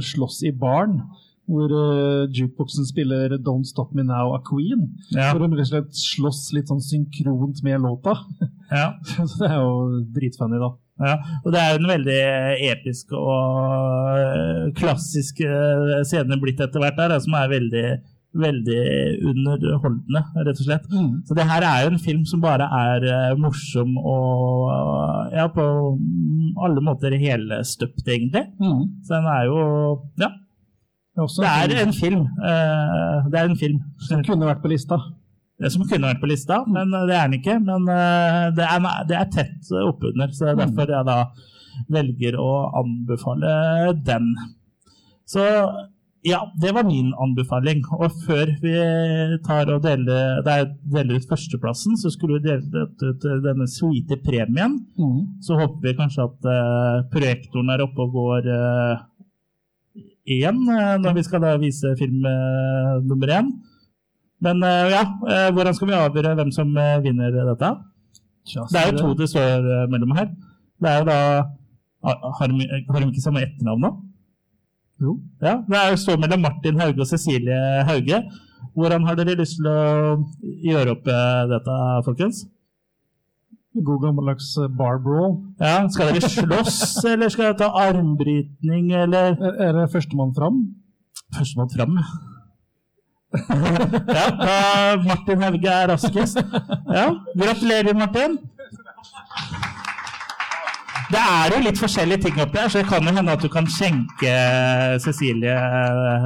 slåss i baren. Hvor uh, jukeboxen spiller 'Don't Stop Me Now' av Queen. Ja. Hvor de rett og slett slåss litt sånn synkront med låta. Ja. Så det er jo dritfunny, da. Ja, og det er jo en veldig episk og klassisk eh, scene blitt etter hvert der, som er veldig, veldig underholdende, rett og slett. Så det her er jo en film som bare er eh, morsom og ja, på alle måter helstøpt, egentlig. Så den er jo ja. Det er en film. eh, det er en film. Som kunne vært på lista. Det som kunne vært på lista, men eh, det er den ikke. Men eh, det er, det er tett oppunder, så det er derfor jeg da velger å anbefale den. Så ja, det var min anbefaling. Og før vi tar og deler, er- deler ut førsteplassen, så skulle vi dele ut denne sweete premien. Så håper vi kanskje at uh, projektoren er oppe og går eh, igjen eh, når vi skal da vise film eh, nummer én. Men eh, ja, hvordan skal vi avgjøre hvem som vinner dette? Det er jo to det står mellom her. Det er jo da Har har de, har de ikke samme etternavn nå? Jo. Ja, det er jo står mellom Martin Hauge og Cecilie Hauge. Hvordan har dere lyst til å gjøre opp dette, folkens? God gammeldags eh, bar brawl. Ja, Skal dere slåss, eller skal dere ta armbrytning, eller Er det førstemann fram? Førstemann fram, ja. da Martin Hauge er raskest. Ja, Gratulerer, Martin. Det er jo litt forskjellige ting oppi her, så det kan jo hende at du kan skjenke Cecilie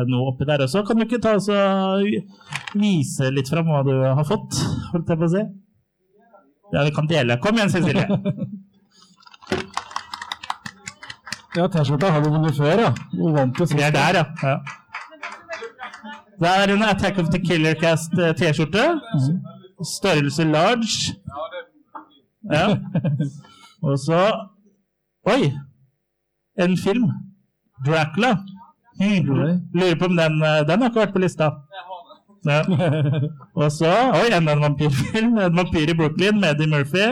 noe oppi der også. Kan du ikke ta og vise litt fram hva du har fått? Holdt jeg på å si. Ja, vi kan dele. Kom igjen, Cecilie. Ja, T-skjorta har du vunnet før, ja. Vi er der, ja. ja. Det er en Attack of the Killer Cast eh, T-skjorte. Størrelse large. Ja. Og så Oi! En film. Dracula. Lurer på om den eh, Den har ikke vært på lista. Ja. Og så Oi, enda en vampyrfilm. En vampyr i Brooklyn med Eddie Murphy.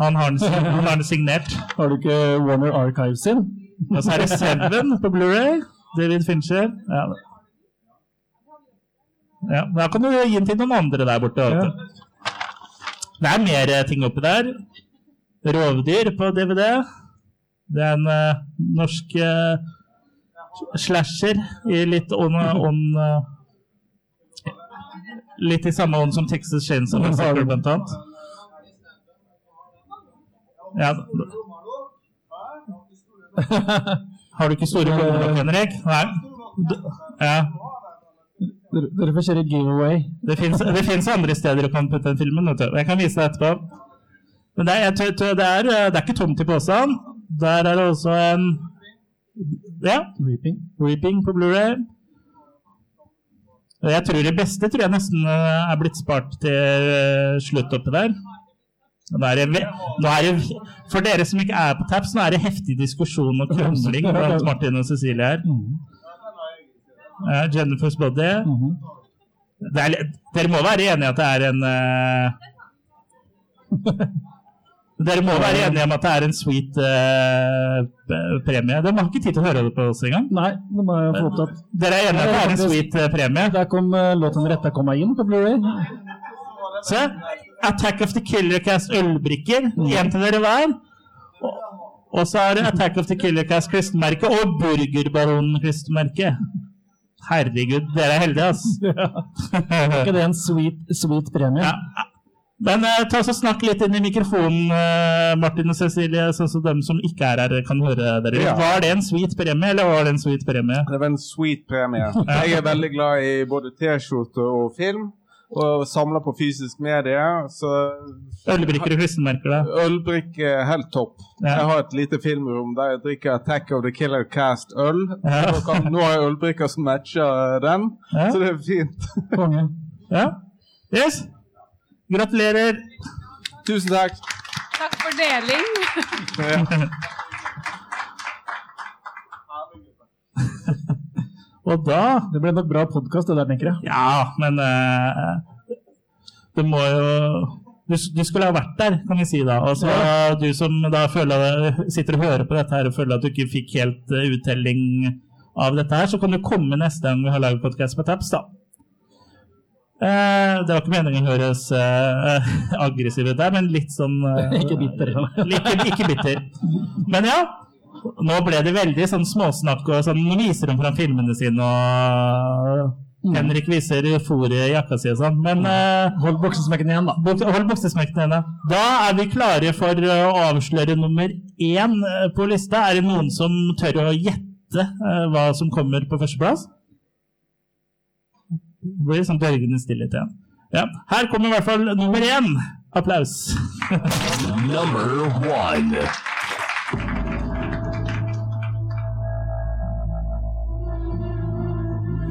Han har den, han har den signert. Har du ikke Warner Archives sin? Og så er det Seven på Blu-ray. David Fincher. Ja. ja. Da kan du gi den til noen andre der borte. Ja. Det er mer eh, ting oppi der. Rovdyr på DVD. Det er en uh, norsk eh, slasher i litt on, eh, Litt i samme ånd som Texas Chainsaw Massacre, blant annet. Ja. Har du ikke store hoder Henrik? Nei. Ja. Dere, får kjøre giveaway. Det fins andre steder du kan putte den filmen. Jeg kan vise deg etterpå. Men det er, det, er, det er ikke tomt i posen. Der er det også en Ja. Reaping. Reaping på Blu-ray. Jeg tror det beste tror jeg nesten eh, er blitt spart til eh, slutt oppi der. Nå er det, nå er det, for dere som ikke er på Taps, nå er det heftig diskusjon og krangling blant Martin og Cecilie her. Ja, Jennifer's Body. Det er, dere må være enige i at det er en eh, Dere må være enige om at det er en sweet eh, premie. Dere har ikke tid til å høre det på oss engang. Nei, må jeg få opptatt. Dere er enige om at det er en sweet eh, premie? Der kom uh, låten 'Retta komma inn' på Blu-ray. Se. Attack of the Killer Cast ølbrikker. Én til dere hver. Og, så er det Attack of the Killer Cast klistremerke og Burgerbaronen-klistremerke. Herregud, dere er heldige, ass. Er ikke det en sweet, sweet premie? Ja. Men eh, ta så snakk litt inn i mikrofonen, eh, Martin og Cecilie, sånn som dem som ikke er her, kan høre dere. Ja. Var det en sweet premie, eller var det en sweet premie? Det var en sweet premie. Jeg er veldig glad i både T-skjorte og film, og samler på fysisk medie. Så Ølbrikker og klistremerker, da? Ølbrikke helt topp. Ja. Jeg har et lite filmrom der jeg drikker Attack of the Killer Cast-øl. Ja. Nå, har jeg ølbrikker som matcher den, så det er fint. Ja. Yes. Gratulerer. Tusen takk. Takk for deling. Og da Det ble nok bra podkast, det der, tenker jeg. Ja, men uh, det må jo du, du skulle ha vært der, kan vi si da. Og så du som da føler, sitter og hører på dette her og føler at du ikke fikk helt eh, uttelling av dette her, så kan du komme neste gang vi har laget podkast på Taps, da. Eh, det var ikke meningen å høres eh, aggressiv ut der, men litt sånn eh, Ikke bitter. Ikke, ikke bitter. Men ja, nå ble det veldig sånn småsnakk og sånn Nå viser de fram filmene sine og Henrik viser fòret i jakka si og sånn, men eh, Hold buksesmekken igjen, da. Hold buksesmekken igjen, da. Da er vi klare for å avsløre nummer én på lista. Er det noen som tør å gjette hva som kommer på førsteplass? Blir sånn dørgende stillhet igjen. Ja. Her kommer i hvert fall nummer én. Applaus. Number one.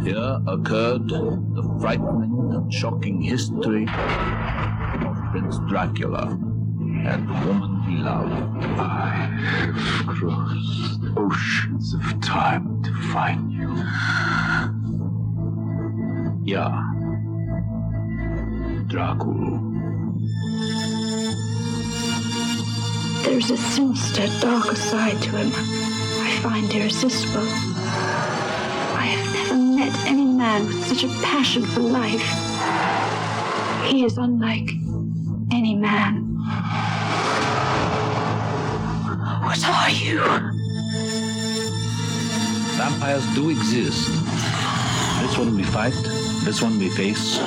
Here occurred the frightening and shocking history of Prince Dracula and the woman he loved. I have crossed oceans of time to find you. Yeah. Dracula. There's a sinister, darker side to him I find irresistible. I have never met any man with such a passion for life. He is unlike any man. What are you? Vampires do exist. This one we fight, this one we face.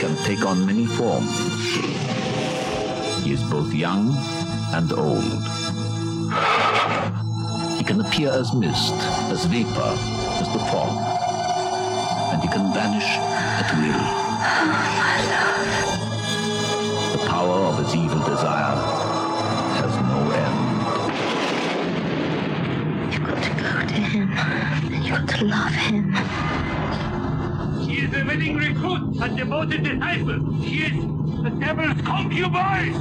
Can take on many forms. He is both young and old. He can appear as mist, as vapor, as the fog. And he can vanish at will. Love the power of his evil desire has no end. You've got to go to him, and you've to love him. She is a willing recruit a devoted disciple. She is the devil's concubine.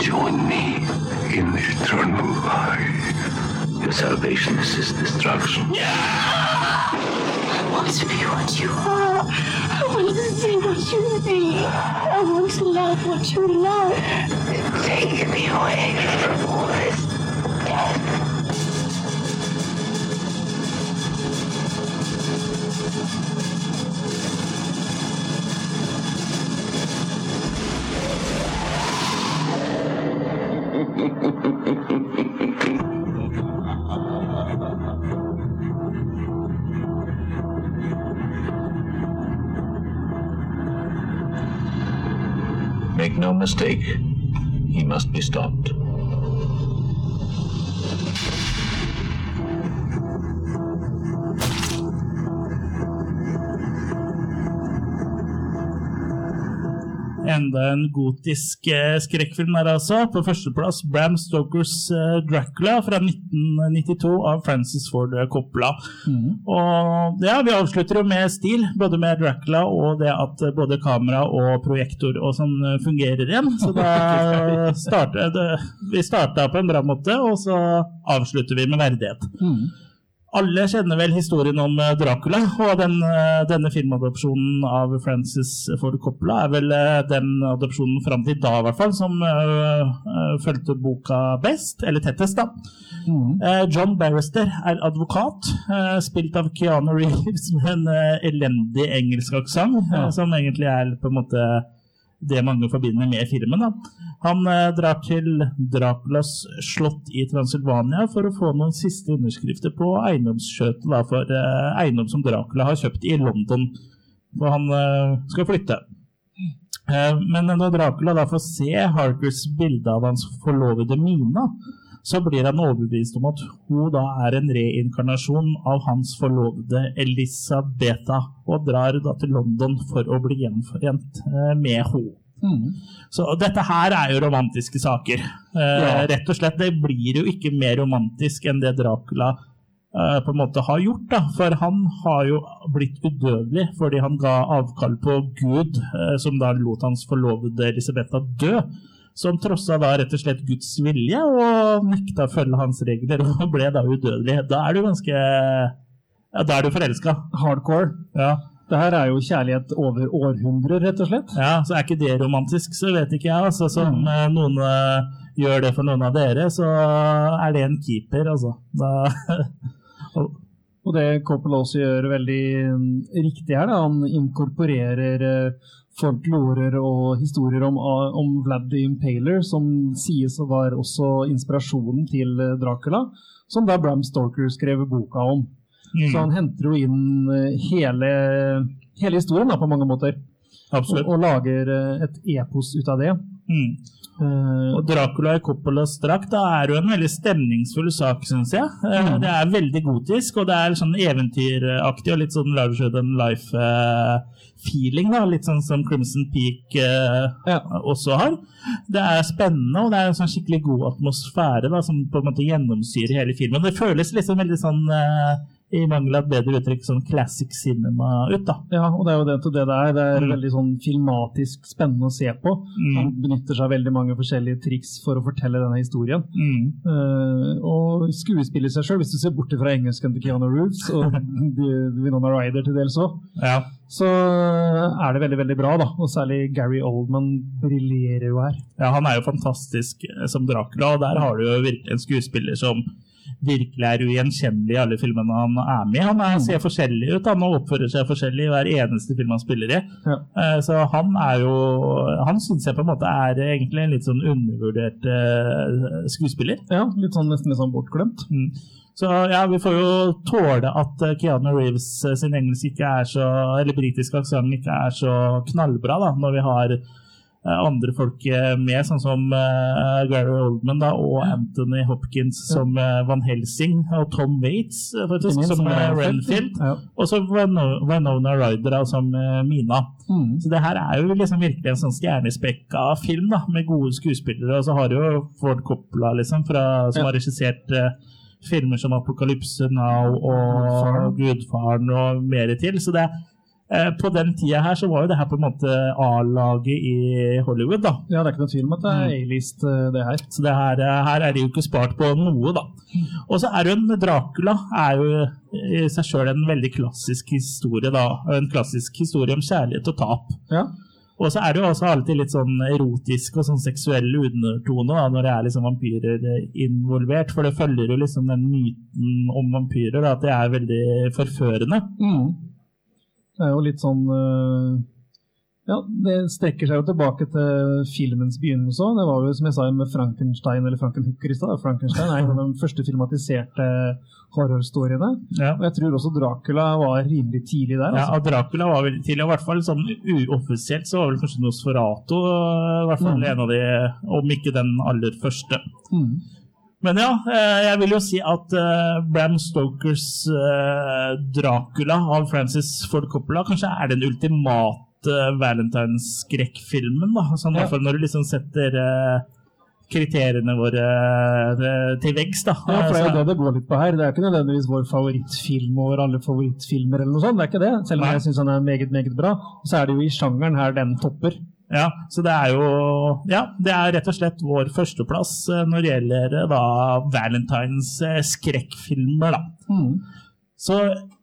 Join me in eternal life. Your salvation is his destruction. I want to be what you are. I want to see what you see. I want to love what you love. Take me away from all this must be stopped. Enda en gotisk eh, skrekkfilm der altså. På førsteplass Bram Stokers eh, Dracula fra 1992 av Francis Ford Coppola. Og ja, vi avslutter jo med stil, både med Dracula og det at eh, både kamera og projektor og sånn fungerer igjen. Så da starter det, vi starta på en bra måte, og så avslutter vi med verdighet. Alle kjenner vel historien om eh, Dracula, og den, eh, denne filmadopsjonen av Francis Ford Coppola er vel eh, den adopsjonen fram til da, i hvert fall, som eh, fulgte boka best, eller tettest, da. Eh, John Barrister er advokat, uh, spilt av Keanu Reeves med en elendig engelsk aksent, eh, som egentlig er på en måte det mange forbinder med filmen. Da. Han eh, drar til Draculas slott i Transylvania for å få noen siste underskrifter på eiendomsskjøtet for eh, eiendom som Dracula har kjøpt i London. hvor han eh, skal flytte. Men når Dracula da får se Harkers bilde av hans forlovede Mina, så blir han overbevist om at hun da er en reinkarnasjon av hans forlovede Elisabetha, og drar da til London for å bli gjenforent eh, med henne. Så dette her er jo romantiske saker. Eh, Ja. Rett og slett. Det blir jo ikke mer romantisk enn det Dracula eh, på en måte har gjort. da, For han har jo blitt udødelig fordi han ga avkall på Gud, som da lot hans forlovede Elisabetha dø. Som trossa da rett og slett Guds vilje og nekta å følge hans regler og ble da udødelig. Da er du ganske Ja, da er du forelska. Hardcore. Ja. Det her er jo kjærlighet over århundrer, rett og slett. Ja, så er ikke det romantisk, så vet ikke jeg. Altså, som Mm. eh, noen uh, gjør det for noen av dere, så er det en keeper, altså. Da, Og det Coppola også gjør veldig mm, riktig her, da, han inkorporerer eh, folklorer og historier om, om Vlad the Impaler, som sies å være også inspirasjonen til eh, Dracula, som da Bram Stoker skrev boka om. Mm. Så han henter jo inn eh, hele, hele historien da, på mange måter. Absolutt. Og, og lager eh, et epos ut av det. Mm. Og Dracula i Coppolas drakt er jo en veldig stemningsfull sak, syns jeg. Eh, Mm. Det er veldig gotisk, og det er sånn eventyraktig og litt sånn larger than life-feeling. da, Litt sånn som Crimson Peak eh, også har. Det er spennende, og det er en sånn skikkelig god atmosfære da, som på en måte gjennomsyrer hele filmen. Det føles liksom veldig sånn eh, i mangel av et bedre uttrykk, sånn classic cinema ut, da. Ja, og det er jo det til det det er. Det er Mm. veldig sånn filmatisk spennende å se på. Mm. Han benytter seg av veldig mange forskjellige triks for å fortelle denne historien. Mm. Uh, og skuespiller seg sjøl, hvis du ser bort fra engelsken til Keanu Reeves og Winona Ryder til dels òg, Ja. så er det veldig veldig bra. da, Og særlig Gary Oldman briljerer jo her. Ja, han er jo fantastisk eh, som Dracula, og der har du jo virkelig en skuespiller som virkelig er ugjenkjennelig i alle filmene han er med i. Han er, ser forskjellig ut, han oppfører seg forskjellig i hver eneste film han spiller i. Eh, Så han er jo Han syns jeg på en måte er egentlig en litt sånn undervurdert eh, skuespiller. Ja, litt sånn nesten litt sånn bortglemt. Mm. Så ja, vi får jo tåle at eh, Keanu Reeves sin engelsk ikke er så Eller britiske aksent ikke er så knallbra, da, når vi har andre folk eh, med, sånn som eh, Gary Oldman da, og Anthony Hopkins som eh, Van Helsing, og Tom Waits eh, faktisk, Ikke som som eh, Renfield. Ja. og så Winona Ryder da, som eh, Mina. Mm. Så det her er jo liksom virkelig en sånn stjernespekka film da, med gode skuespillere. Og så har du jo Ford Coppola, liksom, fra, som Ja. har regissert uh, filmer som Apokalypse Now og Gudfaren og mer til. Så det, eh, på den tida her så var jo det her på en måte A-laget i Hollywood, da. Ja, det er ikke noe tvil om at det er A-list, eh, det her. Så det her, eh, her er det jo ikke spart på noe, da. Og så er jo en Dracula er jo i seg sjøl en veldig klassisk historie, da. En klassisk historie om kjærlighet og tap. Ja. Og så er det jo også alltid litt sånn erotisk og sånn seksuell undertone da, når det er liksom vampyrer eh, involvert. For det følger jo liksom den myten om vampyrer, da, at det er veldig forførende. Mm. Det er jo litt sånn eh, Ja, det strekker seg jo tilbake til filmens begynnelse òg. Det var jo som jeg sa med Frankenstein eller Frankenhooker i stad. Frankenstein er en av de første filmatiserte horrorstoryene. Ja. Og jeg tror også Dracula var rimelig tidlig der. Altså. Ja, Dracula var veldig tidlig, og i hvert fall sånn uoffisielt så var vel kanskje Nosferato i hvert fall Mm. en av de, om ikke den aller første. Mm. Men ja, eh, jeg vil jo si at eh, Bram Stokers eh, Dracula av Francis Ford Coppola kanskje er den ultimate Valentine's-skrekkfilmen. da, sånn, Ja. Når du liksom setter kriteriene våre til veggs. da. Ja, for det er jo det det går litt på her. Det er ikke nødvendigvis vår favorittfilm over alle favorittfilmer, eller noe sånt. Det er ikke det, selv om Nei. jeg syns han er meget, meget bra. Så er det jo i sjangeren her den topper. Ja, så det er jo Ja, det er rett og slett vår førsteplass eh, når det gjelder eh, da Valentines eh, skrekkfilmer, da. Mm. Så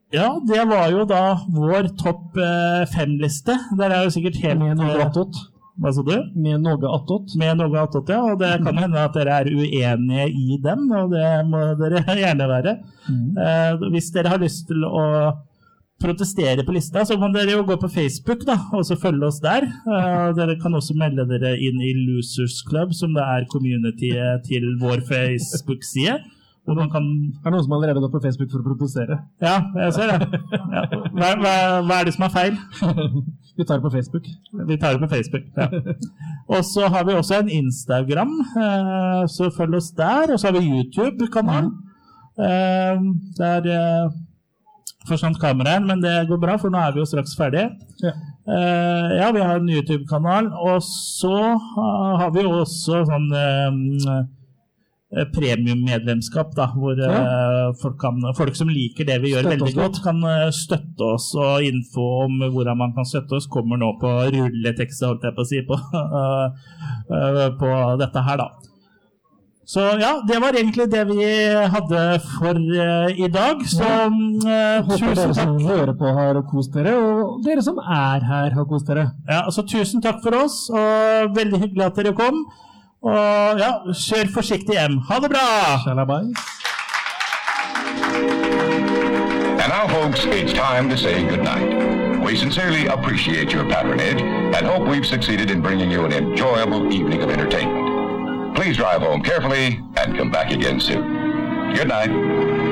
ja, det var jo da vår topp fem-liste. Der er jo sikkert helt Med noe attåt. Hva sa du? Med noe attåt. Med noe attåt, ja. Og det kan hende at dere er uenige i den, og det må dere gjerne være. Mm. Eh, hvis dere har lyst til å protestere på lista, så kan dere jo gå på Facebook da, og så følge oss der. Uh, dere kan også melde dere inn i Losers Club, som det er communityet til vår Facebook-side. Og man kan Det Er noen som allerede går på Facebook for å protestere? Ja, jeg ser det. Ja. Hva, hva, hva er det som er feil? Vi tar det på Facebook. Vi tar det på Facebook. Ja. Og så har vi også en Instagram, uh, så følg oss der. Og så har vi YouTube-kanal. Uh, der forsvant kameraet, men det går bra, for nå er vi jo straks ferdige. Ja. uh, ja, vi har en YouTube-kanal, og så har vi jo også sånn uh, premiummedlemskap, da, hvor uh, folk, kan, folk som liker det vi gjør Støtte veldig godt, kan støtte oss. Og info om hvordan man kan støtte oss, kommer nå på rulletekst, holdt jeg på å si, på, på dette her, da. Så ja, det var egentlig det vi hadde for uh, i dag. Så takk. Håper tusen dere som hører på, har kost dere, og dere som er her, har kost dere. Ja, altså Tusen takk for oss, og veldig hyggelig at dere kom. Og ja, kjør forsiktig hjem. Ha det bra! And now, folks, it's time to say goodnight. We sincerely appreciate your patronage and hope we've succeeded in bringing you an enjoyable evening of entertainment. Please drive home carefully and come back again soon. Good night.